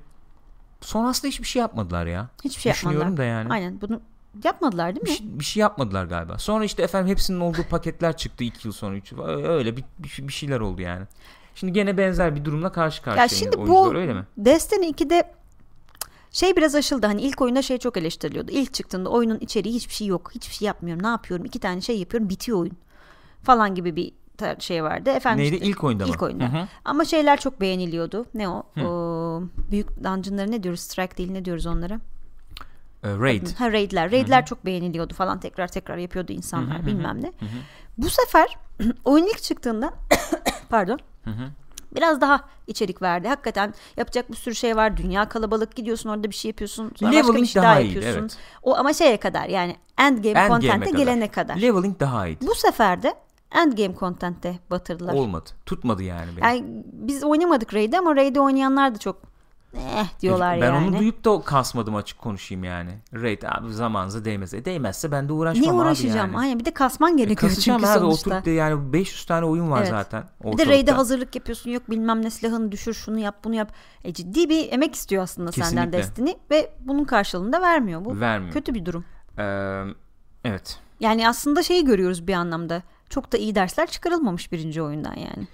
sonrasında hiçbir şey yapmadılar ya. Hiçbir şey Düşünüyorum yapmadılar. da yani. Aynen bunu yapmadılar değil mi? Bir, şey- bir şey yapmadılar galiba. Sonra işte efendim hepsinin olduğu paketler çıktı 2 yıl sonra 3 yıl öyle bir, bir, şeyler oldu yani. Şimdi gene benzer bir durumla karşı karşıya Ya şimdi bu öyle mi? Destiny 2'de şey biraz aşıldı. Hani ilk oyunda şey çok eleştiriliyordu. İlk çıktığında oyunun içeriği hiçbir şey yok. Hiçbir şey yapmıyorum. Ne yapıyorum? İki tane şey yapıyorum. Bitiyor oyun. Falan gibi bir şey vardı. Efendim Neydi işte- ilk oyunda mı? İlk oyunda. Hı hı. Ama şeyler çok beğeniliyordu. Ne o? o büyük dungeonları ne diyoruz? Strike değil ne diyoruz onlara? Ee, Raid. Ha raidler. Raidler çok beğeniliyordu falan. Tekrar tekrar yapıyordu insanlar bilmem ne. Bu sefer oyun ilk çıktığında pardon. Biraz daha içerik verdi. Hakikaten yapacak bir sürü şey var. Dünya kalabalık gidiyorsun orada bir şey yapıyorsun. Sonra başka bir Leveling şey daha daha iyiydi, yapıyorsun. evet. O ama şeye kadar yani endgame Endgame'e content'e gelene kadar. Leveling daha iyiydi. Bu sefer de endgame content'te batırdılar. Olmadı. Tutmadı yani beni. Yani biz oynamadık Raid'i ama Raid'i oynayanlar da çok eh diyorlar ben yani. onu duyup da kasmadım açık konuşayım yani. Raid abi zamanınıza değmez. E değmezse ben de uğraşmam Niye abi uğraşacağım? yani. Aynen bir de kasman E, gerekiyor kasacağım çünkü abi sonuçta. oturup da yani 500 tane oyun var Evet. zaten. Bir de ortalıkta. raid'e hazırlık yapıyorsun yok bilmem ne silahını düşür şunu yap bunu yap. E, ciddi bir emek istiyor aslında senden Kesinlikle. Destiny ve bunun karşılığını da vermiyor. Bu Vermiyor. kötü bir durum. Ee, evet. Yani aslında şeyi görüyoruz bir anlamda. Çok da iyi dersler çıkarılmamış birinci oyundan yani.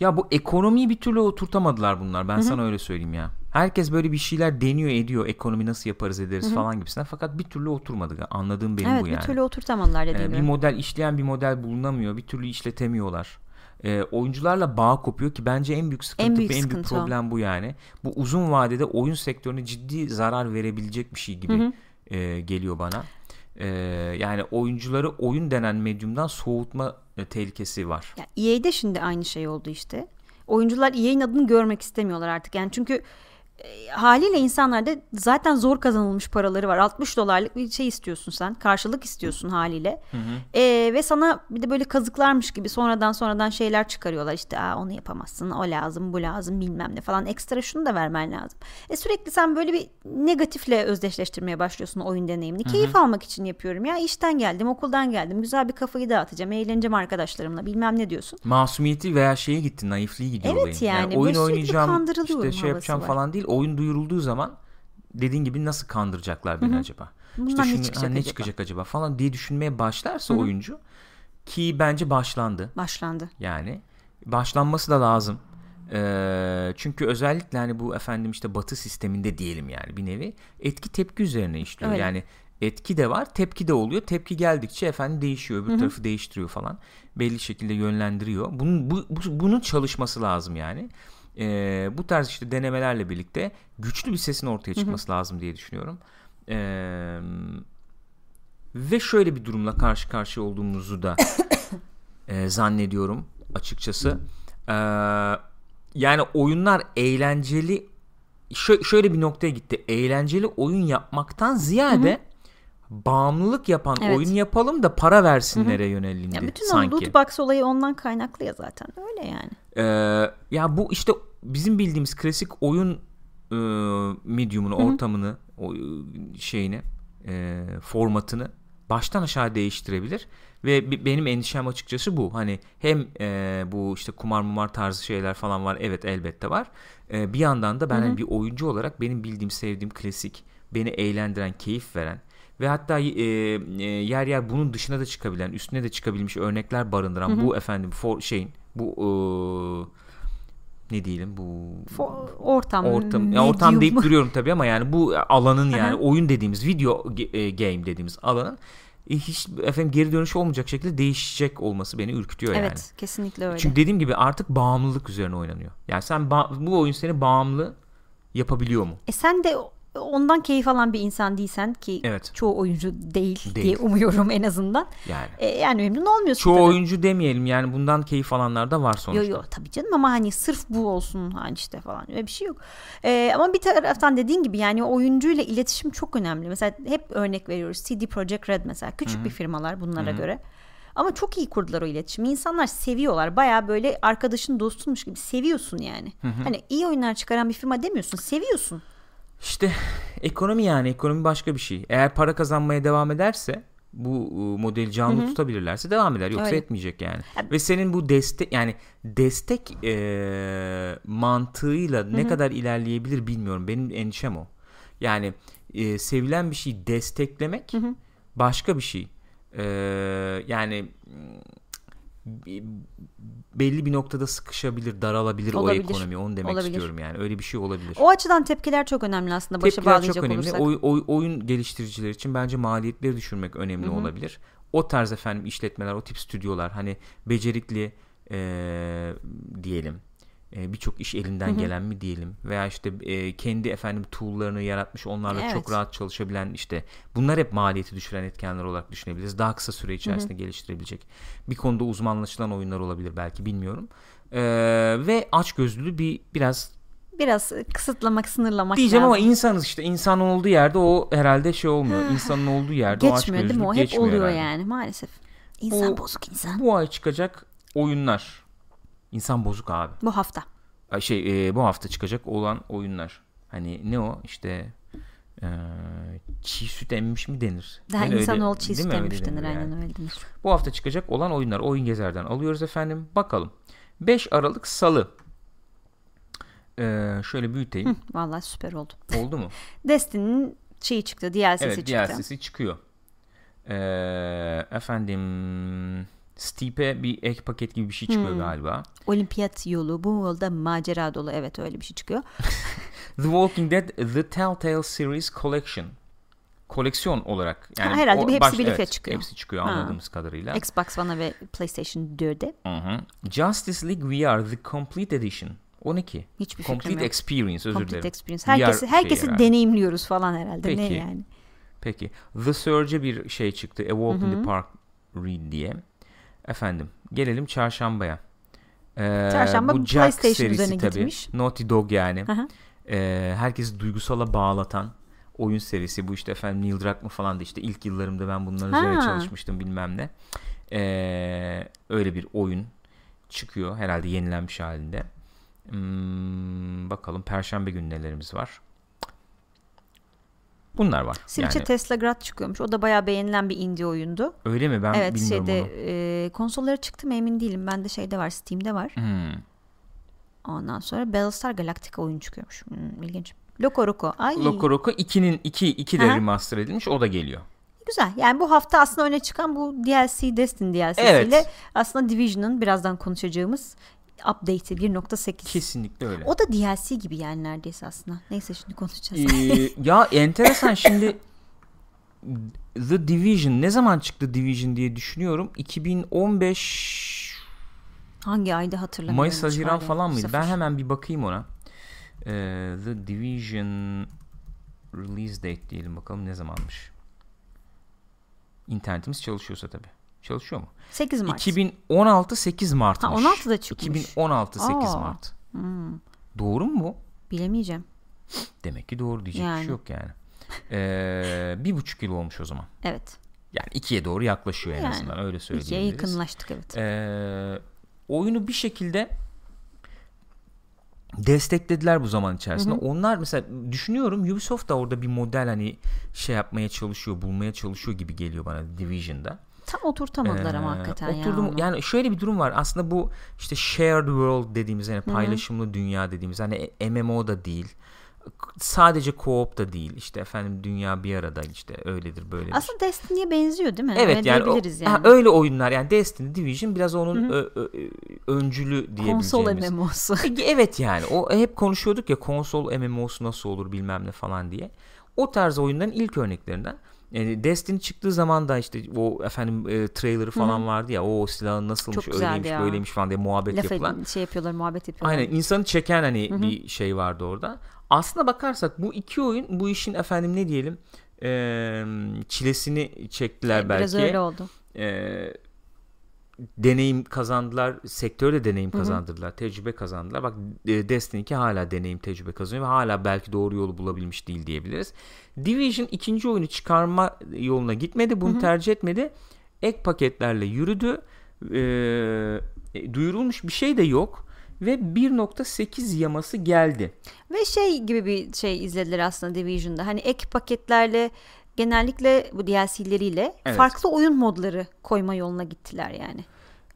Ya bu ekonomiyi bir türlü oturtamadılar bunlar. Ben sana öyle söyleyeyim ya. Herkes böyle bir şeyler deniyor ediyor. Ekonomi nasıl yaparız ederiz falan gibisinden. Fakat bir türlü oturmadı. Anladığım benim evet bu bir yani. türlü oturtamadılar Ee, dediğim bir gibi. model işleyen bir model bulunamıyor. Bir türlü işletemiyorlar. e, oyuncularla bağ kopuyor ki bence en büyük sıkıntı En büyük ve en büyük sıkıntı o. problem bu yani. Bu uzun vadede oyun sektörüne ciddi zarar verebilecek bir şey gibi e, geliyor bana. E, yani oyuncuları oyun denen medyumdan soğutma tehlikesi var. Ya EA'de şimdi aynı şey oldu işte. Oyuncular EA'in adını görmek istemiyorlar artık. Yani çünkü e, haliyle insanlarda zaten zor kazanılmış paraları var. 60 dolarlık bir şey istiyorsun sen. Karşılık istiyorsun haliyle. E, ve sana bir de böyle kazıklarmış gibi sonradan sonradan şeyler çıkarıyorlar. İşte Aa, onu yapamazsın, o lazım, bu lazım bilmem ne falan. Ekstra şunu da vermen lazım. E, sürekli sen böyle bir negatifle özdeşleştirmeye başlıyorsun oyun deneyimini. Keyif almak için yapıyorum ya. işten geldim, okuldan geldim. Güzel bir kafayı dağıtacağım, eğleneceğim arkadaşlarımla bilmem ne diyorsun. Masumiyeti veya şeye gitti, naifliği gidiyor Evet olayın. yani, oyun böyle sürekli oynayacağım, işte şey yapacağım var. falan değil. Oyun duyurulduğu zaman dediğin gibi nasıl kandıracaklar beni acaba? Bundan işte ne şunu- çıkacak ha, ne acaba? çıkacak acaba falan diye düşünmeye başlarsa oyuncu ki bence başlandı. Başlandı. Yani başlanması da lazım. Ee, çünkü özellikle hani bu efendim işte batı sisteminde diyelim yani bir nevi etki tepki üzerine işliyor. Öyle. Yani etki de var tepki de oluyor. Tepki geldikçe efendim değişiyor öbür tarafı değiştiriyor falan. Belli şekilde yönlendiriyor. Bunun, bu, bu- bunun çalışması lazım yani. Ee, bu tarz işte denemelerle birlikte güçlü bir sesin ortaya çıkması lazım diye düşünüyorum. Ee, ve şöyle bir durumla karşı karşıya olduğumuzu da e, zannediyorum açıkçası. Ee, yani oyunlar eğlenceli şö- şöyle bir noktaya gitti. Eğlenceli oyun yapmaktan ziyade bağımlılık yapan Evet. oyun yapalım da para versinlere yönelindi Ya bütün sanki. o loot box olayı ondan kaynaklı ya zaten. Öyle yani. Ee, ya bu işte bizim bildiğimiz klasik oyun e, medium'unu, ortamını, o, e, şeyini, e, formatını baştan aşağı değiştirebilir. Ve benim endişem açıkçası bu. Hani hem e, bu işte kumar mumar tarzı şeyler falan var. Evet elbette var. E, bir yandan da ben hani bir oyuncu olarak benim bildiğim, sevdiğim klasik, beni eğlendiren, keyif veren ve hatta e, e, yer yer bunun dışına da çıkabilen, üstüne de çıkabilmiş örnekler barındıran bu efendim for şeyin bu e, ne diyelim bu Fo- ortam. ortam ya ortam deyip duruyorum tabii ama yani bu alanın yani oyun dediğimiz video e, game dediğimiz alanın e, hiç efendim geri dönüş olmayacak şekilde değişecek olması beni ürkütüyor yani. Evet kesinlikle öyle. Çünkü dediğim gibi artık bağımlılık üzerine oynanıyor. Yani sen bu oyun seni bağımlı yapabiliyor mu? E sen de ondan keyif alan bir insan değilsen ki Evet. çoğu oyuncu değil, Değil. diye umuyorum en azından. Yani E, yani memnun olmuyorsun çoğu tabii. oyuncu demeyelim yani bundan keyif alanlar da var sonuçta. Yo yo tabii canım ama hani sırf bu olsun hani işte falan öyle bir şey yok. Ee, ama bir taraftan dediğin gibi yani oyuncuyla iletişim çok önemli. Mesela hep örnek veriyoruz CD Projekt Red mesela küçük bir firmalar bunlara göre. Ama çok iyi kurdular o iletişimi. İnsanlar seviyorlar. Baya böyle arkadaşın dostunmuş gibi seviyorsun yani. Hani iyi oyunlar çıkaran bir firma demiyorsun. Seviyorsun. İşte ekonomi yani ekonomi başka bir şey. Eğer para kazanmaya devam ederse bu e, modeli canlı tutabilirlerse devam eder yoksa Öyle. etmeyecek yani. Ve senin bu destek yani destek e, mantığıyla ne kadar ilerleyebilir bilmiyorum. Benim endişem o. Yani e, sevilen bir şeyi desteklemek başka bir şey. E, yani belli bir noktada sıkışabilir, daralabilir Olabilir. o ekonomi. Onu demek Olabilir. istiyorum yani. Öyle bir şey olabilir. O açıdan tepkiler çok önemli aslında başa Tepkiler bağlayacak çok önemli. olursak. Oy- oy- oyun geliştiriciler için bence maliyetleri düşürmek önemli olabilir. O tarz efendim işletmeler, o tip stüdyolar hani becerikli eee, diyelim. Eee, Birçok iş elinden gelen mi diyelim veya işte eee, kendi efendim tool'larını yaratmış onlarla Evet. çok rahat çalışabilen işte bunlar hep maliyeti düşüren etkenler olarak düşünebiliriz. Daha kısa süre içerisinde geliştirebilecek. Bir konuda uzmanlaşılan oyunlar olabilir belki bilmiyorum. Eee, ve açgözlülüğü bir biraz Biraz kısıtlamak, sınırlamak Diyeceğim lazım. ama insanız işte. İnsanın olduğu yerde o herhalde şey olmuyor. İnsanın olduğu yerde o Geçmiyor değil mi? O açgözlülük hep geçmiyor oluyor herhalde. yani maalesef. İnsan Bu- bozuk insan. Bu ay çıkacak oyunlar. İnsan bozuk abi. Bu hafta. Ay Şey e, bu hafta çıkacak olan oyunlar. Hani ne o işte e, çiğ süt emmiş mi denir? Daha mi? insanoğlu Öyle- çiğ süt emmiş denir. denir yani. Aynen öyle denir. Bu hafta çıkacak olan oyunlar Oyun Gezer'den alıyoruz efendim. Bakalım. 5 Aralık Salı. E, şöyle büyüteyim. Vallahi süper oldu. Oldu mu? Destiny'nin şeyi çıktı. DLC'si Evet çıktı. DLC'si çıkıyor. Ee, efendim Steep'e bir ek paket gibi bir şey çıkıyor Hmm. galiba. Olimpiyat yolu bu yolda macera dolu. Evet öyle bir şey çıkıyor. The Walking Dead The Telltale Series Collection. koleksiyon olarak yani Ha, herhalde o bir hepsi birlikte çıkıyor. Hepsi çıkıyor Ha. anladığımız kadarıyla. Xbox One'a ve PlayStation 4'e. Hı hı. Justice League VR The Complete Edition. O ne ki? Hiçbir Complete fikrim yok. Experience özür Complete dilerim. Experience. Herkesi, herkesi herhalde. deneyimliyoruz falan herhalde. Ne Peki. yani? Peki. The Surge'e bir şey çıktı. A Walk in the Park Read diye. Efendim gelelim çarşambaya. Ee, Çarşamba bu Jack PlayStation serisi tabii. gitmiş. Naughty Dog yani. Hı hı. Ee, herkesi duygusala bağlatan oyun serisi. Bu işte efendim Neil Druckmann falan da işte ilk yıllarımda ben bunların üzerine Ha. çalışmıştım bilmem ne. Ee, öyle bir oyun çıkıyor herhalde yenilenmiş halinde. Hmm, bakalım Perşembe günü nelerimiz var. Bunlar var. Switch'e yani, Tesla Grad çıkıyormuş. O da bayağı beğenilen bir indie oyundu. öyle mi? Ben evet bilmiyorum şeyde onu. e, konsollara çıktı mı emin değilim. Ben de şeyde var Steam'de var. Hmm. Ondan sonra Battlestar Galactica oyun çıkıyormuş. Hmm, ilginç. Loco Roco. Ay Loco Roco 2'nin 2 2 de remaster edilmiş. O da geliyor. güzel. Yani bu hafta aslında öne çıkan bu DLC Destiny DLC'siyle Evet. aslında Division'ın birazdan konuşacağımız update'i 1.8. Kesinlikle öyle. O da DLC gibi yani neredeyse aslında. Neyse şimdi konuşacağız. Ee, ya enteresan şimdi The Division ne zaman çıktı Division diye düşünüyorum. 2015 Hangi ayda hatırlamıyorum. Mayıs Haziran falan mıydı? Ben sıfır. hemen bir bakayım ona. Ee, The Division release date diyelim bakalım ne zamanmış. İnternetimiz çalışıyorsa tabii. Çalışıyor mu? 8 Mart. 2016 8 Mart'mış. Ha, 16'da çıkmış. 2016 8 Aa. Mart. Hmm, Doğru mu bu? bilemeyeceğim. Demek ki doğru diyecek bir Yani. şey yok yani. Ee, bir buçuk yıl olmuş o zaman. Evet. Yani ikiye doğru yaklaşıyor en Yani, azından öyle İkiye söyleyebiliriz. yakınlaştık evet. Ee, oyunu bir şekilde desteklediler bu zaman içerisinde. Onlar mesela düşünüyorum Ubisoft da orada bir model hani şey yapmaya çalışıyor, bulmaya çalışıyor gibi geliyor bana Division'da. Tam oturtamadılar ama Ee, hakikaten ya. oturdum, onu. yani şöyle bir durum var. Aslında bu işte shared world dediğimiz yani paylaşımlı dünya dediğimiz hani MMO da değil. Sadece co-op da değil. İşte efendim dünya bir arada işte öyledir böyledir. Aslında Destiny'ye benziyor değil mi? Evet Öyle yani, o- yani. ha, öyle oyunlar yani Destiny Division biraz onun ö- ö- öncülü Konsol diyebileceğimiz. MMO'su. E, Evet yani o hep konuşuyorduk ya konsol MMO'su nasıl olur bilmem ne falan diye. O tarz oyunların ilk örneklerinden. Yani Destiny çıktığı zaman da işte o efendim e, trailer'ı falan vardı ya o silahın nasılmış Çok öyleymiş ya. böyleymiş falan diye muhabbet Laf yapılan. edin, şey yapıyorlar, muhabbet yapıyorlar. Aynen insanı çeken hani bir şey vardı orada. Aslında bakarsak bu iki oyun bu işin efendim ne diyelim e, çilesini çektiler belki Biraz öyle oldu. e, deneyim kazandılar. Sektörde deneyim kazandırdılar. Tecrübe kazandılar. Bak e, Destiny 2 hala deneyim tecrübe kazanıyor ve hala belki doğru yolu bulabilmiş değil diyebiliriz. Division ikinci oyunu çıkarma yoluna gitmedi. Bunu tercih etmedi. Ek paketlerle yürüdü. E, e, duyurulmuş bir şey de yok. Ve 1.8 yaması geldi. Ve şey gibi bir şey izlediler aslında Division'da. Hani ek paketlerle genellikle bu DLC'leriyle Evet. farklı oyun modları koyma yoluna gittiler yani.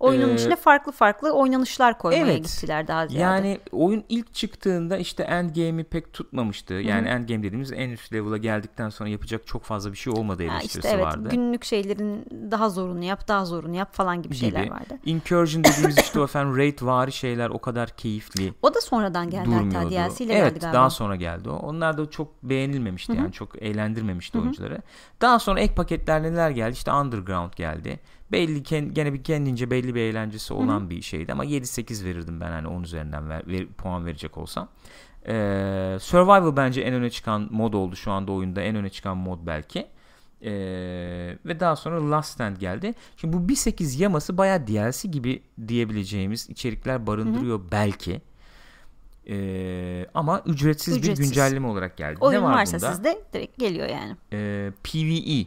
Oyunun Ee, içine farklı farklı oynanışlar koymaya evet. gittiler daha ziyade. Yani oyun ilk çıktığında işte endgame'i pek tutmamıştı. Yani endgame dediğimiz en üst level'a geldikten sonra yapacak çok fazla bir şey olmadığı Ha, eleştirisi işte evet vardı. günlük şeylerin daha zorunu yap, daha zorunu yap falan gibi şeyler gibi. vardı. Incursion dediğimiz işte o efendim raid vari şeyler o kadar keyifli O da sonradan geldi durmuyordu. hatta DLC ile evet geldi galiba. daha sonra geldi o. Onlar da çok beğenilmemişti yani çok eğlendirmemişti oyuncuları. Daha sonra ek paketler neler geldi? İşte Underground geldi. Belli gene bir kendince belli bir eğlencesi olan bir şeydi ama 7-8 verirdim ben hani 10 üzerinden ver, ver- puan verecek olsam. Ee, Survival bence en öne çıkan mod oldu şu anda oyunda en öne çıkan mod belki. Ee, ve daha sonra Last Stand geldi. Şimdi bu 1.8 yaması bayağı DLC gibi diyebileceğimiz içerikler barındırıyor belki. Ee, ama ücretsiz, Ücretsiz. bir güncelleme olarak geldi. Oyun ne var varsa bunda? sizde direkt geliyor yani. Ee, PvE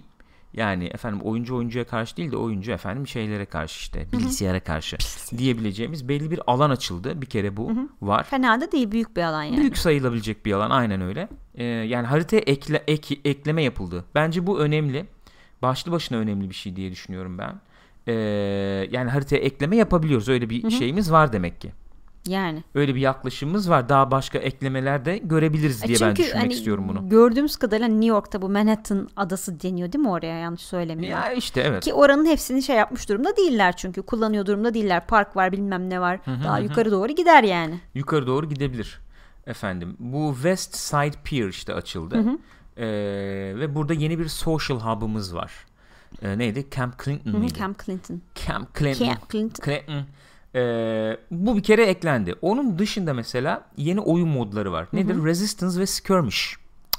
yani efendim oyuncu oyuncuya karşı değil de oyuncu efendim şeylere karşı işte bilgisayara karşı diyebileceğimiz belli bir alan açıldı. Bir kere bu var. Fena da değil büyük bir alan yani. Büyük sayılabilecek bir alan aynen öyle. Ee, yani haritaya ekle, ek- ekleme yapıldı. Bence bu önemli. Başlı başına önemli bir şey diye düşünüyorum ben. Ee, yani haritaya ekleme yapabiliyoruz. Öyle bir şeyimiz var demek ki. Yani. Öyle bir yaklaşımımız var. Daha başka eklemeler de görebiliriz E diye ben çünkü düşünmek hani istiyorum bunu. Gördüğümüz kadarıyla New York'ta bu Manhattan adası deniyor değil mi oraya yanlış söylemiyorum. Ya işte evet. Ki oranın hepsini şey yapmış durumda değiller çünkü kullanıyor durumda değiller. Park var bilmem ne var. Daha yukarı doğru gider yani. yukarı doğru gidebilir efendim. Bu West Side Pier işte açıldı. Ee, ve burada yeni bir social hub'ımız var. Ee, neydi? Camp Clinton Hı hı, mıydı? Camp Clinton. Camp Clinton. Camp Clinton. Clinton. Ee, bu bir kere eklendi. Onun dışında mesela yeni oyun modları var. Nedir? Resistance ve Skirmish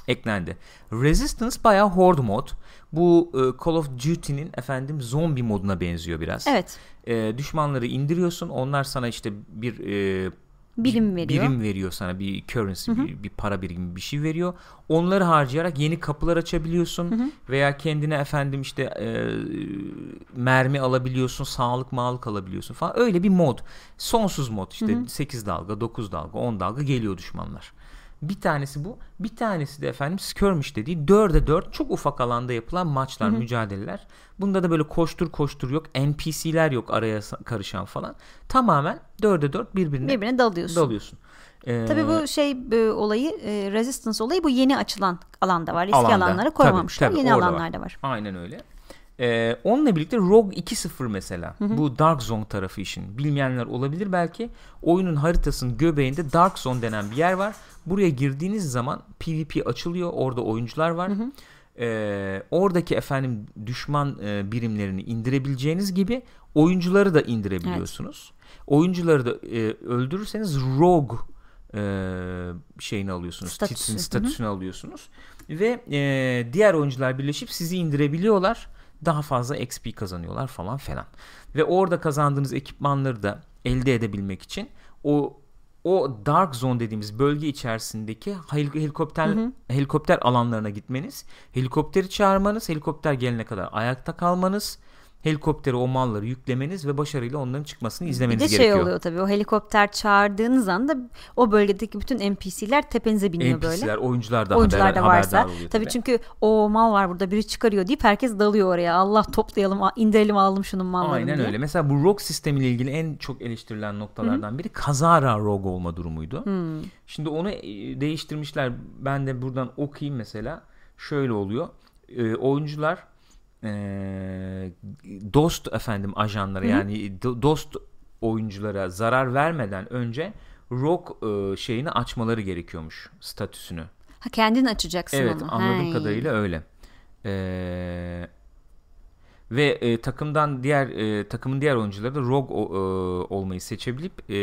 eklendi. Resistance bayağı horde mod. Bu e, Call of Duty'nin efendim zombi moduna benziyor biraz. Evet. E, düşmanları indiriyorsun. Onlar sana işte bir e, Birim veriyor. birim veriyor sana bir currency bir, bir para birimi bir şey veriyor. Onları harcayarak yeni kapılar açabiliyorsun veya kendine efendim işte e, mermi alabiliyorsun, sağlık mağlık alabiliyorsun falan. Öyle bir mod. Sonsuz mod işte 8 dalga, 9 dalga, 10 dalga geliyor düşmanlar. Bir tanesi bu. Bir tanesi de efendim skirmish dediği 4'e 4 çok ufak alanda yapılan maçlar, mücadeleler. Bunda da böyle koştur koştur yok. NPC'ler yok araya karışan falan. Tamamen 4'e 4 birbirine Birbirine dalıyorsun. dalıyorsun. Ee, Tabii bu şey e, olayı e, resistance olayı bu yeni açılan alanda var. Eski Alanda. alanlara Tabii, koymamışlar. tabii, yeni orada alanlarda var. Aynen öyle. Ee, onunla birlikte Rogue 2.0 mesela. Bu Dark Zone tarafı işin. Bilmeyenler olabilir belki. Oyunun haritasının göbeğinde Dark Zone denen bir yer var. Buraya girdiğiniz zaman PvP açılıyor. Orada oyuncular var. Ee, oradaki efendim düşman e, birimlerini indirebileceğiniz gibi oyuncuları da indirebiliyorsunuz. Oyuncuları da e, öldürürseniz Rogue e, şeyini alıyorsunuz. Statüsü. Titsin Hı hı. statüsünü alıyorsunuz. Ve e, diğer oyuncular birleşip sizi indirebiliyorlar. Daha fazla XP kazanıyorlar falan filan. Ve orada kazandığınız ekipmanları da elde edebilmek için o o Dark Zone dediğimiz bölge içerisindeki hel- helikopter helikopter alanlarına gitmeniz, helikopteri çağırmanız, helikopter gelene kadar ayakta kalmanız, helikoptere o malları yüklemeniz ve başarıyla onların çıkmasını Bir izlemeniz de şey gerekiyor. oluyor tabii o helikopter çağırdığınız anda o bölgedeki bütün NPC'ler tepenize biniyor böyle. NPC'ler, oyuncular da Oyuncular haber, da varsa oluyor tabii tabii. çünkü o mal var burada biri çıkarıyor deyip herkes dalıyor oraya. Allah toplayalım, indirelim alalım şunun mallarını Aynen diye. öyle. Mesela bu ROG sistemiyle ilgili en çok eleştirilen noktalardan biri kazara ROG olma durumuydu. Şimdi onu e, değiştirmişler. Ben de buradan okuyayım mesela. Şöyle oluyor. E, oyuncular e, dost efendim ajanlara yani do- dost oyunculara zarar vermeden önce ROG e, şeyini açmaları gerekiyormuş statüsünü. Ha kendin açacaksın Evet onu. anladığım Hey. kadarıyla öyle. Ee, ve e, takımdan diğer e, takımın diğer oyuncuları da rogue o- e, olmayı seçebilip e,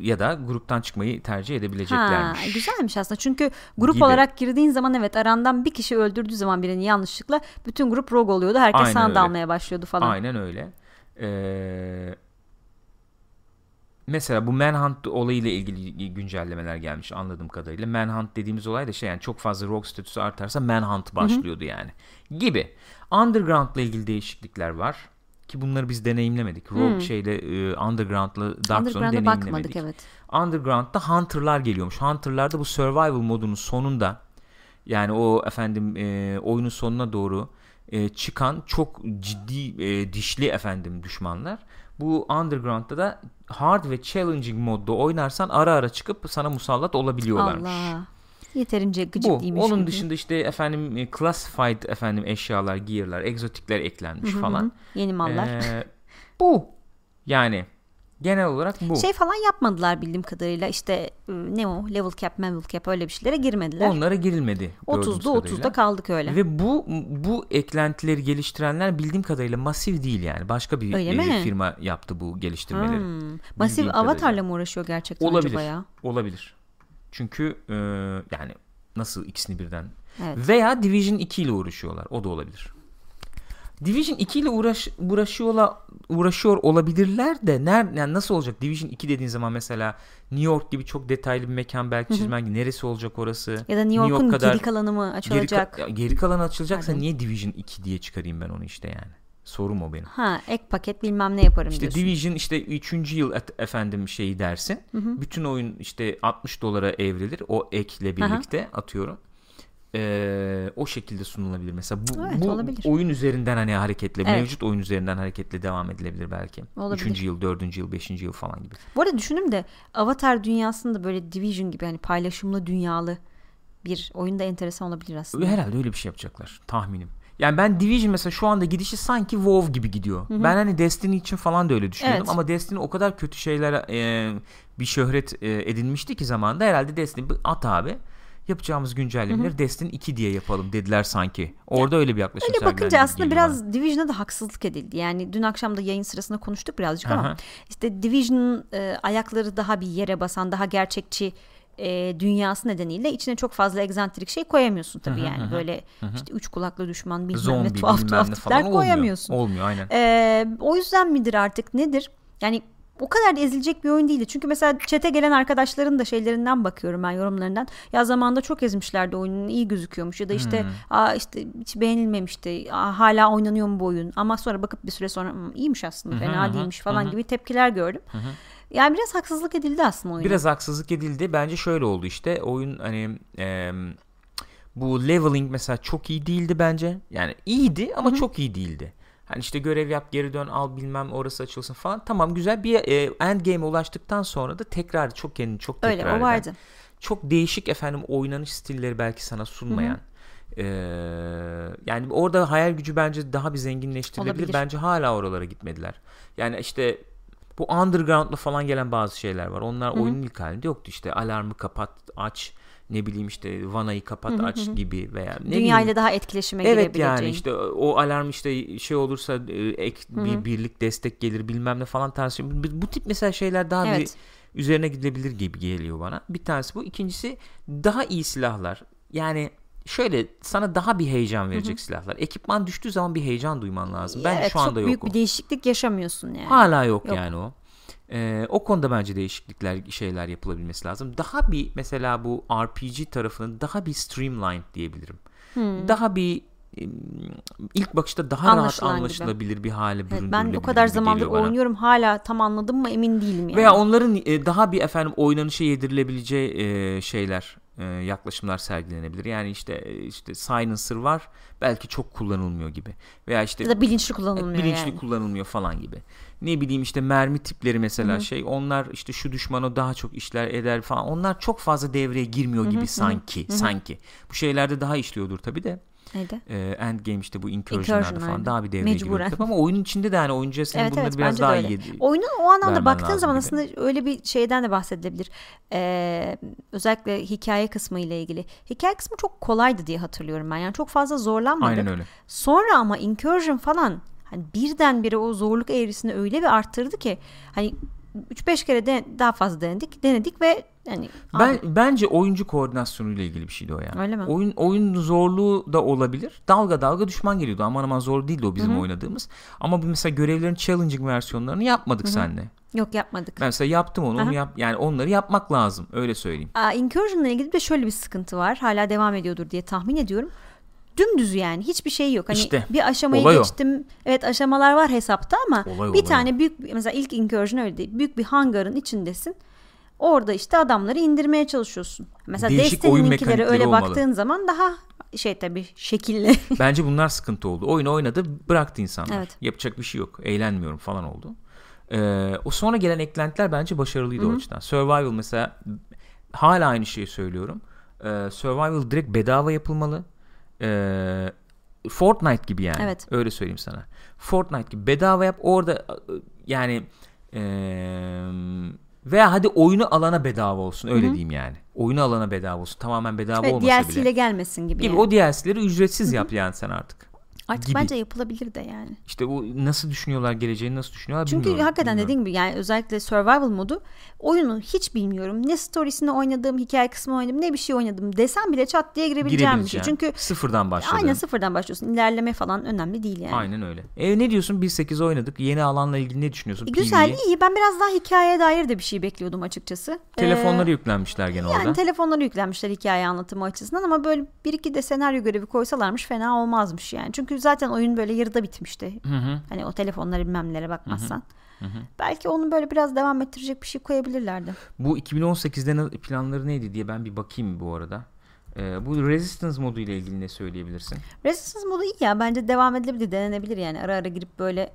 ya da gruptan çıkmayı tercih Ha, edebileceklermiş. güzelmiş aslında çünkü grup Gibi. olarak girdiğin zaman evet arandan bir kişi öldürdüğü zaman birini yanlışlıkla bütün grup rogue oluyordu. Herkes Aynen sana öyle. dalmaya başlıyordu falan. Aynen öyle. Ee, mesela bu Manhunt olayıyla ilgili güncellemeler gelmiş anladığım kadarıyla. Manhunt dediğimiz olay da şey yani çok fazla rogue statüsü artarsa Manhunt başlıyordu yani. Gibi. Underground'la ilgili değişiklikler var. Ki bunları biz deneyimlemedik. Rogue şeyle e, Underground'la Dark Zone'u deneyimlemedik. bakmadık evet. Underground'da Hunter'lar geliyormuş. Hunter'larda bu survival modunun sonunda yani o efendim e, oyunun sonuna doğru e, çıkan çok ciddi e, dişli efendim düşmanlar. Bu Underground'da da hard ve challenging modda oynarsan ara ara çıkıp sana musallat olabiliyorlarmış. Allah. Yeterince gıcık Bu. değilmiş Onun gibi. dışında işte efendim e, classified efendim eşyalar, gear'lar, egzotikler eklenmiş falan. Yeni mallar. Ee, bu. Yani genel olarak bu. Şey falan yapmadılar bildiğim kadarıyla işte ıı, ne o level cap level cap öyle bir şeylere girmediler. Onlara girilmedi. gördüğümüz 30'da 30'da kadarıyla. kaldık öyle. Ve bu bu eklentileri geliştirenler bildiğim kadarıyla masif değil yani. Başka bir Öyle e, mi? firma yaptı bu geliştirmeleri. Hmm. Masif Bildiğim avatarla kadarıyla. mı uğraşıyor gerçekten Olabilir. acaba ya? Olabilir. Çünkü e, yani nasıl ikisini birden Evet. veya Division 2 ile uğraşıyorlar. O da olabilir. Division 2 ile uğraş, uğraşıyorlar uğraşıyor olabilirler de ner, yani nasıl olacak? Division 2 dediğin zaman mesela New York gibi çok detaylı bir mekan belki çizmen neresi olacak orası? Ya da New York'un kadar geri kalanı mı geri, açılacak? ka- geri kalan açılacaksa Pardon. niye Division 2 diye çıkarayım ben onu işte yani. Sorum o benim. Ha ek paket bilmem ne yaparım İşte diyorsun. Division işte 3. yıl et- efendim şeyi dersin. Bütün oyun işte 60 dolara evrilir o ekle birlikte atıyorum. Ee, o şekilde sunulabilir. Mesela bu, Evet, bu olabilir. oyun üzerinden hani hareketle Evet. mevcut oyun üzerinden hareketle devam edilebilir belki. Olabilir. 3. yıl, 4. yıl, 5. yıl falan gibi. Bu arada düşündüm de Avatar dünyasında böyle Division gibi hani paylaşımlı dünyalı bir oyunda enteresan olabilir aslında. Herhalde öyle bir şey yapacaklar tahminim. Yani ben Division mesela şu anda gidişi sanki WoW gibi gidiyor. Ben hani Destiny için falan da öyle düşünüyordum Evet. ama Destiny o kadar kötü şeyler e, bir şöhret e, edinmişti ki zamanda herhalde Destiny at abi. Yapacağımız güncellemeleri Destiny 2 diye yapalım dediler sanki. Orada öyle bir yaklaşım Öyle bakınca aslında biraz bana. Division'a da haksızlık edildi. Yani dün akşam da yayın sırasında konuştuk birazcık ama Aha. işte Division'ın e, ayakları daha bir yere basan, daha gerçekçi e, dünyası nedeniyle içine çok fazla egzantrik şey koyamıyorsun tabii yani. Böyle işte üç kulaklı düşman bilmem ne zombi tuhaf bilmem tuhaf ne tipler falan olmuyor. koyamıyorsun. Olmuyor aynen. Ee, o yüzden midir artık nedir? Yani o kadar da ezilecek bir oyun değildi. Çünkü mesela çete gelen arkadaşların da şeylerinden bakıyorum ben yorumlarından. Ya zamanında çok ezmişlerdi oyunun iyi gözüküyormuş ya da işte Hmm. aa işte hiç beğenilmemişti. Aa, hala oynanıyor mu bu oyun? Ama sonra bakıp bir süre sonra "Hmm, iyiymiş aslında fena değilmiş falan gibi tepkiler gördüm. Yani biraz haksızlık edildi aslında oyuna. Biraz haksızlık edildi. Bence şöyle oldu işte. Oyun hani e, bu leveling mesela çok iyi değildi bence. Yani iyiydi ama çok iyi değildi. Hani işte görev yap geri dön al bilmem orası açılsın falan. Tamam güzel bir e, endgame'e ulaştıktan sonra da tekrar çok kendini çok tekrar Öyle o vardı. Çok değişik efendim oynanış stilleri belki sana sunmayan. e, yani orada hayal gücü bence daha bir zenginleştirilebilir. Olabilir. Bence hala oralara gitmediler. Yani işte bu underground'la falan gelen bazı şeyler var. Onlar oyunun ilk halinde yoktu işte alarmı kapat aç ne bileyim işte vanayı kapat aç gibi veya ne Dünyayla bileyim. daha etkileşime Evet girebileceğin. yani işte o alarm işte şey olursa e, ek bir birlik destek gelir bilmem ne falan tarzı. şey. Bu, tip mesela şeyler daha Evet. bir üzerine gidebilir gibi geliyor bana. Bir tanesi bu. İkincisi daha iyi silahlar. Yani şöyle sana daha bir heyecan verecek silahlar. Ekipman düştüğü zaman bir heyecan duyman lazım. Bence evet, şu anda çok yok büyük o. bir değişiklik yaşamıyorsun yani. Hala yok, Yok. yani o. Ee, o konuda bence değişiklikler şeyler yapılabilmesi lazım. Daha bir mesela bu RPG tarafının daha bir streamlined diyebilirim. Hmm. Daha bir ilk bakışta daha rahat Anlaşılan gibi. anlaşılabilir bir hale Evet, büründürülebilir ben o kadar zamandır geliyor bana. oynuyorum hala tam anladım mı emin değilim yani. Veya onların e, daha bir efendim oynanışa yedirilebileceği e, şeyler e, yaklaşımlar sergilenebilir. Yani işte e, işte Silencer var belki çok kullanılmıyor gibi. Veya işte ya da bilinçli kullanılmıyor bilinçli yani. kullanılmıyor falan gibi. Ne bileyim işte mermi tipleri mesela şey onlar işte şu düşmana daha çok işler eder falan. Onlar çok fazla devreye girmiyor gibi sanki sanki. Bu şeylerde daha işliyordur tabii de. Neydi? Ee, Endgame işte bu incursion'larda falan daha bir devreye Mecburen. giriyor. Ama oyunun içinde de yani oyuncuya senin Evet bunları evet biraz bence daha iyi Oyunun o anlamda baktığın zaman gibi. aslında öyle bir şeyden de bahsedilebilir. Ee, özellikle hikaye kısmı ile ilgili. Hikaye kısmı çok kolaydı diye hatırlıyorum ben. Yani çok fazla zorlanmadık. Aynen öyle. Sonra ama incursion falan hani birdenbire o zorluk eğrisini öyle bir arttırdı ki hani 3-5 kere de daha fazla denedik. Denedik ve hani Ben abi, bence oyuncu koordinasyonuyla ilgili bir şeydi o yani. Öyle mi? Oyun oyun zorluğu da olabilir. Dalga dalga düşman geliyordu. Aman aman zor değildi o bizim oynadığımız. Ama mesela görevlerin challenging versiyonlarını yapmadık seninle. yok yapmadık. Ben mesela yaptım onu. onu yap, yani onları yapmak lazım. Öyle söyleyeyim. Aa, Incursion'la ilgili de şöyle bir sıkıntı var. Hala devam ediyordur diye tahmin ediyorum. Dümdüz yani hiçbir şey yok. Hani İşte, bir aşamayı olay o. geçtim. Evet aşamalar var hesapta ama Olay, bir olay tane büyük mesela ilk Incursion öyle değil. Büyük bir hangarın içindesin. Orada işte adamları indirmeye çalışıyorsun. Mesela mekanikleri öyle olmalı. baktığın zaman daha şey tabii şekilli. Bence bunlar sıkıntı oldu. Oyun oynadı bıraktı insanlar. Evet. Yapacak bir şey yok. Eğlenmiyorum falan oldu. Ee, o sonra gelen eklentiler bence başarılıydı o açıdan. Survival mesela hala aynı şeyi söylüyorum. Ee, Survival direkt bedava yapılmalı. Ee, Fortnite gibi yani. Evet. Öyle söyleyeyim sana. Fortnite gibi bedava yap. Orada e, yani e, veya hadi oyunu alana bedava olsun. Öyle diyeyim yani. Oyunu alana bedava olsun. Tamamen bedava Ve olmasa DLC bile. ile gelmesin gibi. Gibi yani. o DLC'leri ücretsiz yap yani sen artık. Artık gibi. bence yapılabilir de yani. İşte bu nasıl düşünüyorlar geleceğini nasıl düşünüyorlar Çünkü bilmiyorum. hakikaten bilmiyorum. dediğim gibi yani özellikle survival modu oyunu hiç bilmiyorum. Ne storiesini oynadım, hikaye kısmını oynadım, ne bir şey oynadım desem bile çat diye girebileceğim bir şey. Çünkü sıfırdan başladın. aynen sıfırdan başlıyorsun. İlerleme falan önemli değil yani. Aynen öyle. E ne diyorsun 1.8 oynadık. Yeni alanla ilgili ne düşünüyorsun? E, Güzel, PvE. iyi. Ben biraz daha hikayeye dair de bir şey bekliyordum açıkçası. Telefonları Ee, yüklenmişler gene yani orada. telefonları yüklenmişler hikaye anlatımı açısından ama böyle bir iki de senaryo görevi koysalarmış fena olmazmış yani. Çünkü zaten oyun böyle yarıda bitmişti. Hı hı. Hani o telefonlara bilmem nelere bakmazsan. Belki onu böyle biraz devam ettirecek bir şey koyabilirlerdi. Bu 2018'de ne- planları neydi diye ben bir bakayım bu arada. Ee, bu Resistance modu ile ilgili ne söyleyebilirsin? Resistance modu iyi ya. Bence devam edilebilir, denenebilir yani. Ara ara girip böyle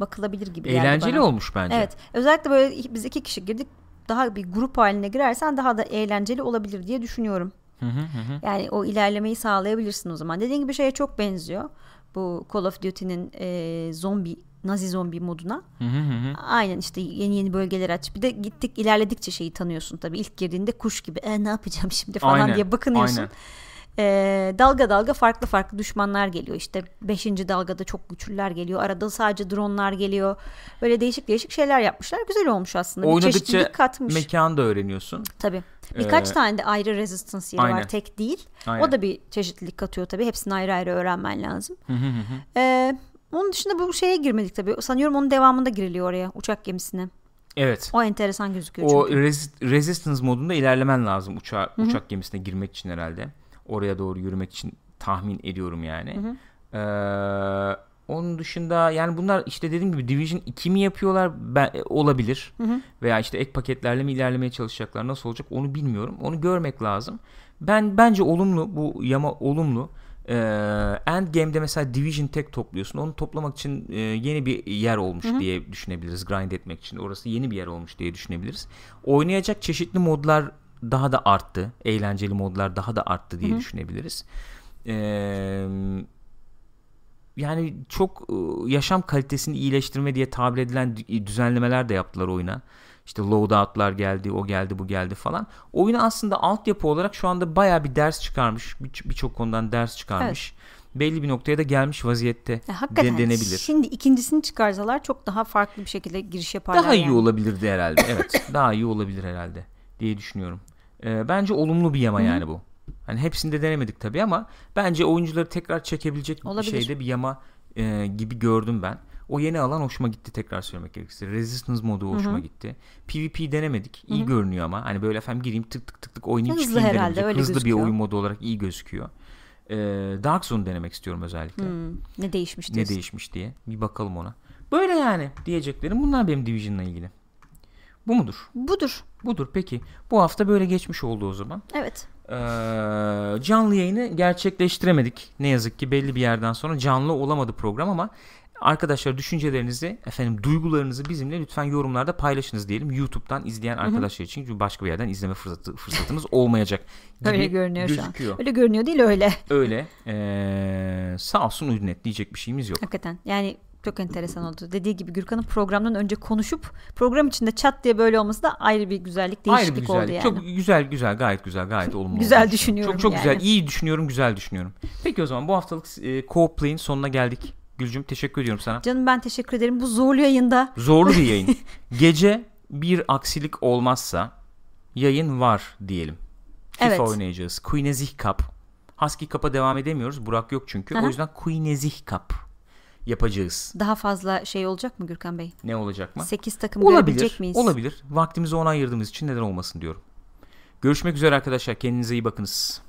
bakılabilir gibi Eğlenceli olmuş bence. Evet. Özellikle böyle biz iki kişi girdik. Daha bir grup haline girersen daha da eğlenceli olabilir diye düşünüyorum. Hı hı hı. Yani o ilerlemeyi sağlayabilirsin o zaman. Dediğin gibi şeye çok benziyor. Bu Call of Duty'nin e, zombi Nazi zombi moduna. Hı hı hı. Aynen işte yeni yeni bölgeler aç. Bir de gittik ilerledikçe şeyi tanıyorsun tabii. İlk girdiğinde kuş gibi e, ne yapacağım şimdi falan Aynen, diye bakınıyorsun. aynen. Ee, dalga dalga farklı farklı düşmanlar geliyor. İşte 5. dalgada çok güçlüler geliyor. Arada sadece dronlar geliyor. Böyle değişik değişik şeyler yapmışlar. Güzel olmuş aslında. Bir Oynadıkça çeşitlilik katmış. mekanı da öğreniyorsun. Tabii. Birkaç Ee, tane de ayrı resistance yeri aynen. var. Tek değil. Aynen. O da bir çeşitlilik katıyor tabii. Hepsini ayrı ayrı öğrenmen lazım. Hı hı hı hı. Ee, onun dışında bu şeye girmedik tabii. Sanıyorum onun devamında giriliyor oraya. Uçak gemisine. Evet. O enteresan gözüküyor O çünkü. resi- resistance modunda ilerlemen lazım uçağa, uçak gemisine girmek için herhalde. Oraya doğru yürümek için tahmin ediyorum yani. Ee, onun dışında yani bunlar işte dediğim gibi Division 2 mi yapıyorlar ben, e, olabilir. Veya işte ek paketlerle mi ilerlemeye çalışacaklar nasıl olacak onu bilmiyorum. Onu görmek lazım. Ben bence olumlu bu yama olumlu. Ee, Endgame'de mesela Division tek topluyorsun. Onu toplamak için e, yeni bir yer olmuş diye düşünebiliriz. Grind etmek için. Orası yeni bir yer olmuş diye düşünebiliriz. Oynayacak çeşitli modlar daha da arttı. Eğlenceli modlar daha da arttı diye düşünebiliriz. Ee, yani çok e, yaşam kalitesini iyileştirme diye tabir edilen dü- düzenlemeler de yaptılar oyuna. İşte loadoutlar geldi, o geldi, bu geldi falan. Oyuna aslında altyapı olarak şu anda baya bir ders çıkarmış. Bir- Birçok konudan ders çıkarmış. Belli bir noktaya da gelmiş vaziyette Ya, hakikaten de- denebilir. şimdi ikincisini çıkarsalar çok daha farklı bir şekilde giriş yaparlar. Daha iyi yani. olabilirdi herhalde. Evet, daha iyi olabilir herhalde diye düşünüyorum. Ee, bence olumlu bir yama yani bu. Hani hepsini de denemedik tabii ama bence oyuncuları tekrar çekebilecek bir Olabilir. şeyde bir yama e, gibi gördüm ben. O yeni alan hoşuma gitti tekrar söylemek gerekirse. Resistance modu hoşuma gitti. PvP denemedik. İyi görünüyor ama. Hani böyle efendim gireyim tık tık tık tık oynayayım Hızlı çıkayım herhalde, denemeyecek. öyle Hızlı gözüküyor. bir oyun modu olarak iyi gözüküyor. Ee, Dark Zone denemek istiyorum özellikle. Hmm, ne değişmiş Ne diyorsun. değişmiş diye. Bir bakalım ona. Böyle yani diyeceklerim. Bunlar benim Division'la ilgili. Bu mudur? Budur. Budur peki. Bu hafta böyle geçmiş oldu o zaman. Evet. Ee, canlı yayını gerçekleştiremedik. Ne yazık ki belli bir yerden sonra canlı olamadı program ama arkadaşlar düşüncelerinizi, efendim duygularınızı bizimle lütfen yorumlarda paylaşınız diyelim. YouTube'dan izleyen arkadaşlar için çünkü başka bir yerden izleme fırsatı, fırsatınız olmayacak. gibi Öyle görünüyor gözüküyor. şu an. Öyle görünüyor değil öyle. Öyle. Ee, sağ olsun Uydunet diyecek bir şeyimiz yok. Hakikaten. Yani çok enteresan oldu. Dediği gibi Gürkan'ın programdan önce konuşup program içinde çat diye böyle olması da ayrı bir güzellik, Ayrı değişiklik bir güzellik. oldu yani. Çok güzel güzel gayet güzel gayet olumlu. Güzel olmuş. düşünüyorum Çok çok yani. güzel. iyi düşünüyorum, güzel düşünüyorum. Peki o zaman bu haftalık e, Co-op Play'in sonuna geldik. Gülcüm teşekkür ediyorum sana. Canım ben teşekkür ederim. Bu zorlu yayında Zorlu bir yayın. Gece bir aksilik olmazsa yayın var diyelim. FIFA Evet. oynayacağız. Queenezih Cup. Husky Cup'a devam edemiyoruz. Burak yok çünkü. Aha. O yüzden Queenezih Cup yapacağız. Daha fazla şey olacak mı Gürkan Bey? Ne olacak mı? 8 takım olabilir, miyiz? Olabilir. Vaktimizi ona ayırdığımız için neden olmasın diyorum. Görüşmek üzere arkadaşlar. Kendinize iyi bakınız.